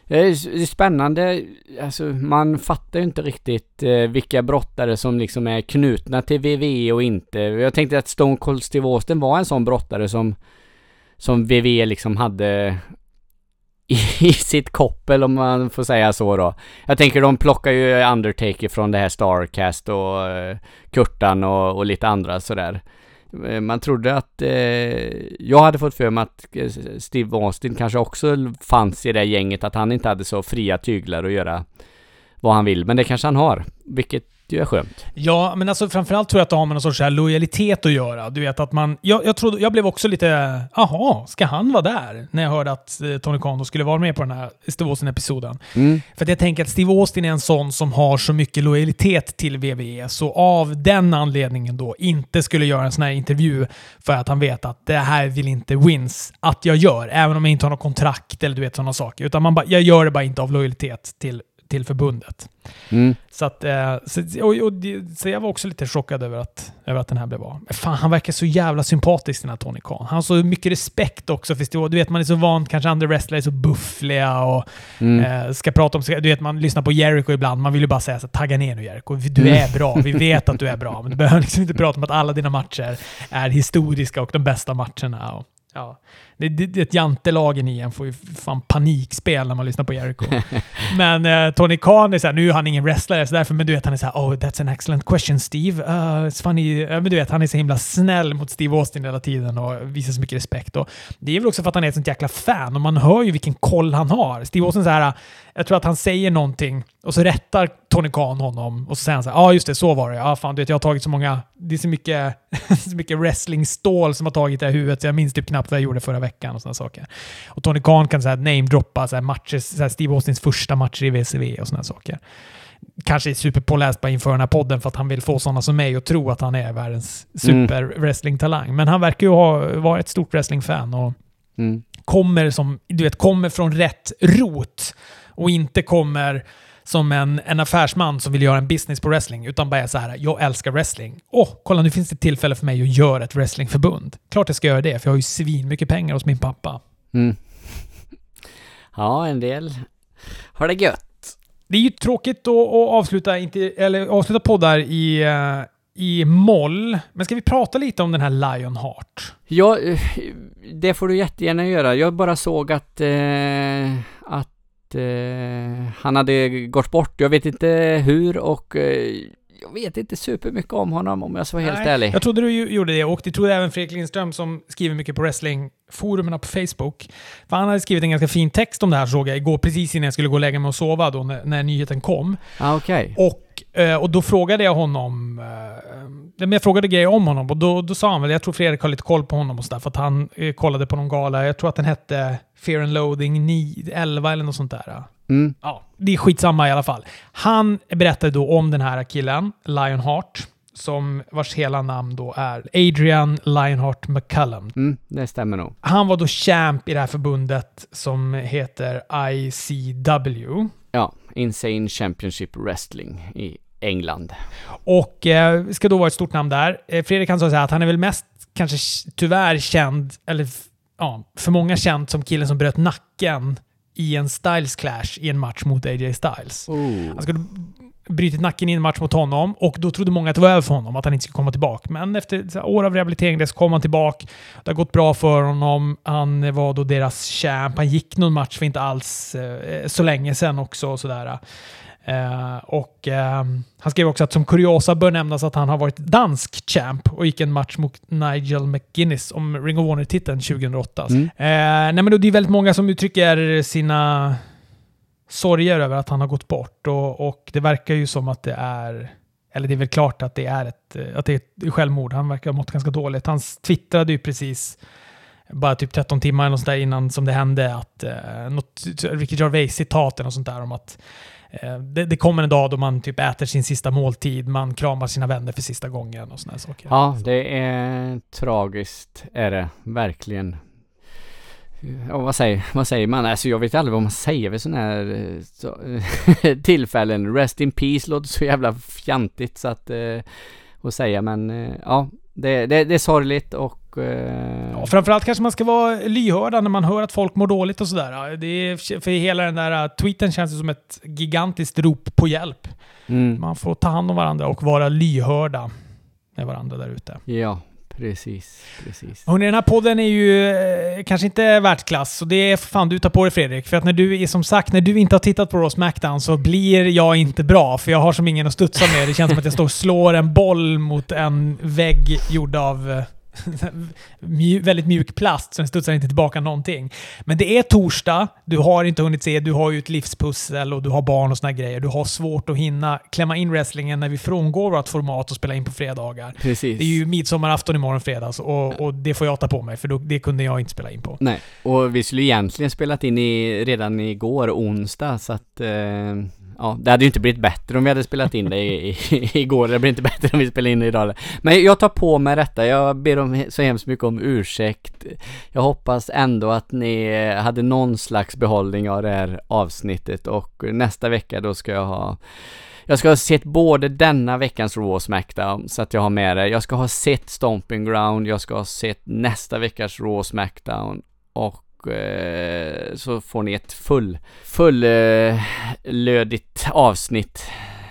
Det är spännande, alltså man fattar ju inte riktigt eh, vilka brottare som liksom är knutna till WWE och inte. Jag tänkte att Stone Cold Steve Austin var en sån brottare som som WWE liksom hade i, sitt koppel om man får säga så då. Jag tänker de plockar ju Undertaker från det här Starcast och eh, Kurtan och, och lite andra sådär. Eh, man trodde att, eh, jag hade fått för mig att eh, Steve Austin kanske också fanns i det gänget, att han inte hade så fria tyglar att göra vad han vill. Men det kanske han har, vilket ju är skönt. Ja, men alltså framförallt tror jag att det har med någon sorts lojalitet att göra. Du vet att man... Jag, jag, trodde, jag blev också lite... Aha, ska han vara där? När jag hörde att eh, Tony Khan då skulle vara med på den här Steve Austin-episoden. Mm. För att jag tänker att Steve Austin är en sån som har så mycket lojalitet till WWE, så av den anledningen då inte skulle göra en sån här intervju för att han vet att det här vill inte Wins att jag gör, även om jag inte har något kontrakt eller du vet sådana saker. Utan man bara, jag gör det bara inte av lojalitet till, till förbundet. Mm. Så, att, eh, så, och, och, så jag var också lite chockad över att, över att den här blev av. Fan, han verkar så jävla sympatisk den här Tony Khan. Han har så mycket respekt också för. Du vet, man är så van, kanske andra wrestlare är så buffliga och Mm. eh, ska prata om... Du vet, man lyssnar på Jericho ibland. Man vill ju bara säga så tagga ner nu Jericho. Du Mm. är bra. Vi vet att du är bra. Men du behöver liksom inte prata om att alla dina matcher är historiska och de bästa matcherna. Och, ja. Det, det, det är ett jantelagen i en får ju fan panikspel när man lyssnar på Jericho. men eh, Tony Khan är såhär, nu är han ingen wrestlare så därför, men du vet han är såhär “Oh, that's an excellent question Steve”. Uh, it's funny. Uh, men du vet, han är så himla snäll mot Steve Austin hela tiden och visar så mycket respekt. Och det är väl också för att han är ett sånt jäkla fan och man hör ju vilken koll han har. Steve Austin så här, jag tror att han säger någonting och så rättar Tony Khan honom och så säger han så här, ja ah, just det, så var det. Ja, fan du vet, jag har tagit så många, det är så mycket, så mycket wrestlingstål som har tagit det här huvudet så jag minns typ knappt vad jag gjorde förra veckan och sådana saker. Och Tony Khan kan namedroppa så här matcher, så här Steve Austins första matcher i WCW och sådana saker. Kanske är superpåläst bara inför den här podden för att han vill få sådana som mig att tro att han är världens super-wrestling-talang. Mm. Men han verkar ju ha varit ett stort wrestling-fan och mm. kommer, som, du vet, kommer från rätt rot och inte kommer som en, en affärsman som vill göra en business på wrestling, utan bara är så här, jag älskar wrestling. Åh, oh, kolla nu finns det tillfälle för mig att göra ett wrestlingförbund. Klart jag ska göra det, för jag har ju svin mycket pengar hos min pappa. Mm. Ja, en del har det gött. Det är ju tråkigt att, att avsluta, inte, eller avsluta poddar i, uh, i moll. Men ska vi prata lite om den här Lionheart? Ja, eh, det får du jättegärna göra. Jag bara såg att, eh, att eh, han hade gått bort. Jag vet inte hur och eh, jag vet inte supermycket om honom om jag ska vara helt ärlig. Jag trodde du gjorde det och det trodde även Fredrik Lindström som skriver mycket på wrestlingforumen på Facebook. För han hade skrivit en ganska fin text om det här såg jag igår precis innan jag skulle gå och lägga mig och sova då när, när nyheten kom. Ah, okay. Och, eh, och då frågade jag honom eh, jag frågade grejer om honom och då, då sa han väl, jag tror Fredrik har lite koll på honom och sådär, för att han eh, kollade på någon gala, jag tror att den hette Fear and Loading 9, 11 eller något sånt där. Mm. Ja, det är skitsamma i alla fall. Han berättade då om den här killen, Lionheart, som vars hela namn då är Adrian Lionheart McCullum. Mm, det stämmer nog. Han var då champ i det här förbundet som heter ICW. Ja, Insane Championship Wrestling i England. Och eh, ska då vara ett stort namn där. Eh, Fredrik kan säga att han är väl mest kanske tyvärr känd, eller ja, för många känd som killen som bröt nacken i en Styles Clash i en match mot AJ Styles. Oh. Han skulle brutit nacken i en match mot honom och då trodde många att det var över för honom, att han inte skulle komma tillbaka. Men efter år av rehabilitering så kom han tillbaka. Det har gått bra för honom. Han var då deras champ. Han gick någon match för inte alls eh, så länge sedan också. Och sådär. Uh, och uh, han skrev också att som kuriosa bör nämnas att han har varit dansk champ och gick en match mot Nigel McGuinness om Ring of Honor-titeln 2008. Mm. Uh, nej men det är väldigt många som uttrycker sina sorger över att han har gått bort och, och det verkar ju som att det är eller det är väl klart att det är ett, eh, att det är ett självmord. Han verkar ha mått ganska dåligt. Han twittrade ju precis bara typ 13 timmar eller där innan som det hände att eh, något Ricky Gervais-citat eller sånt där om att Eh, det, det, kommer en dag då man typ äter sin sista måltid, man kramar sina vänner för sista gången och sådana saker. Ja, det är tragiskt är det verkligen. Och vad säger, vad säger man? Alltså jag vet aldrig vad man säger vid sådana här så, tillfällen. Rest in peace låter så jävla fjantigt så att eh, att säga men eh, ja, det, det, det är sorgligt och Eh... Ja, framförallt kanske man ska vara lyhörda när man hör att folk mår dåligt och sådär. för hela den där tweeten känns det som ett gigantiskt rop på hjälp. Mm. Man får ta hand om varandra och vara lyhörda med varandra där ute. Ja, Precis, precis. Hörrni, den här podden är ju eh, kanske inte världsklass, så det är fan du tar på dig Fredrik. För att när du är som sagt, när du inte har tittat på Raw Smackdown så blir jag inte bra, för jag har som ingen att studsa med. Det känns som att jag står och slår en boll mot en vägg gjord av eh, mjuk, väldigt mjuk plast, så den studsar inte tillbaka någonting. Men det är torsdag, du har inte hunnit se, du har ju ett livspussel och du har barn och såna grejer. Du har svårt att hinna klämma in wrestlingen när vi frångår vårt format och spelar in på fredagar. Precis. Det är ju midsommarafton imorgon fredags och, och det får jag ta på mig, för då, det kunde jag inte spela in på. Nej, och vi skulle egentligen spelat in i, redan igår, onsdag, så att eh ja, det hade ju inte blivit bättre om vi hade spelat in det i, i, igår. Det blir inte bättre om vi spelar in det idag. Men jag tar på mig detta. Jag ber om så hemskt mycket om ursäkt. Jag hoppas ändå att ni hade någon slags behållning av det här avsnittet och nästa vecka då ska jag ha jag ska ha sett både denna veckans Raw och Smackdown så att jag har med det. Jag ska ha sett Stomping Ground, jag ska ha sett nästa veckas Raw och Smackdown och eh, så får ni ett full, fullödigt eh, avsnitt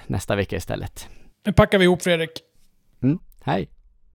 nästa vecka istället. Nu packar vi ihop Fredrik. Mm, hej.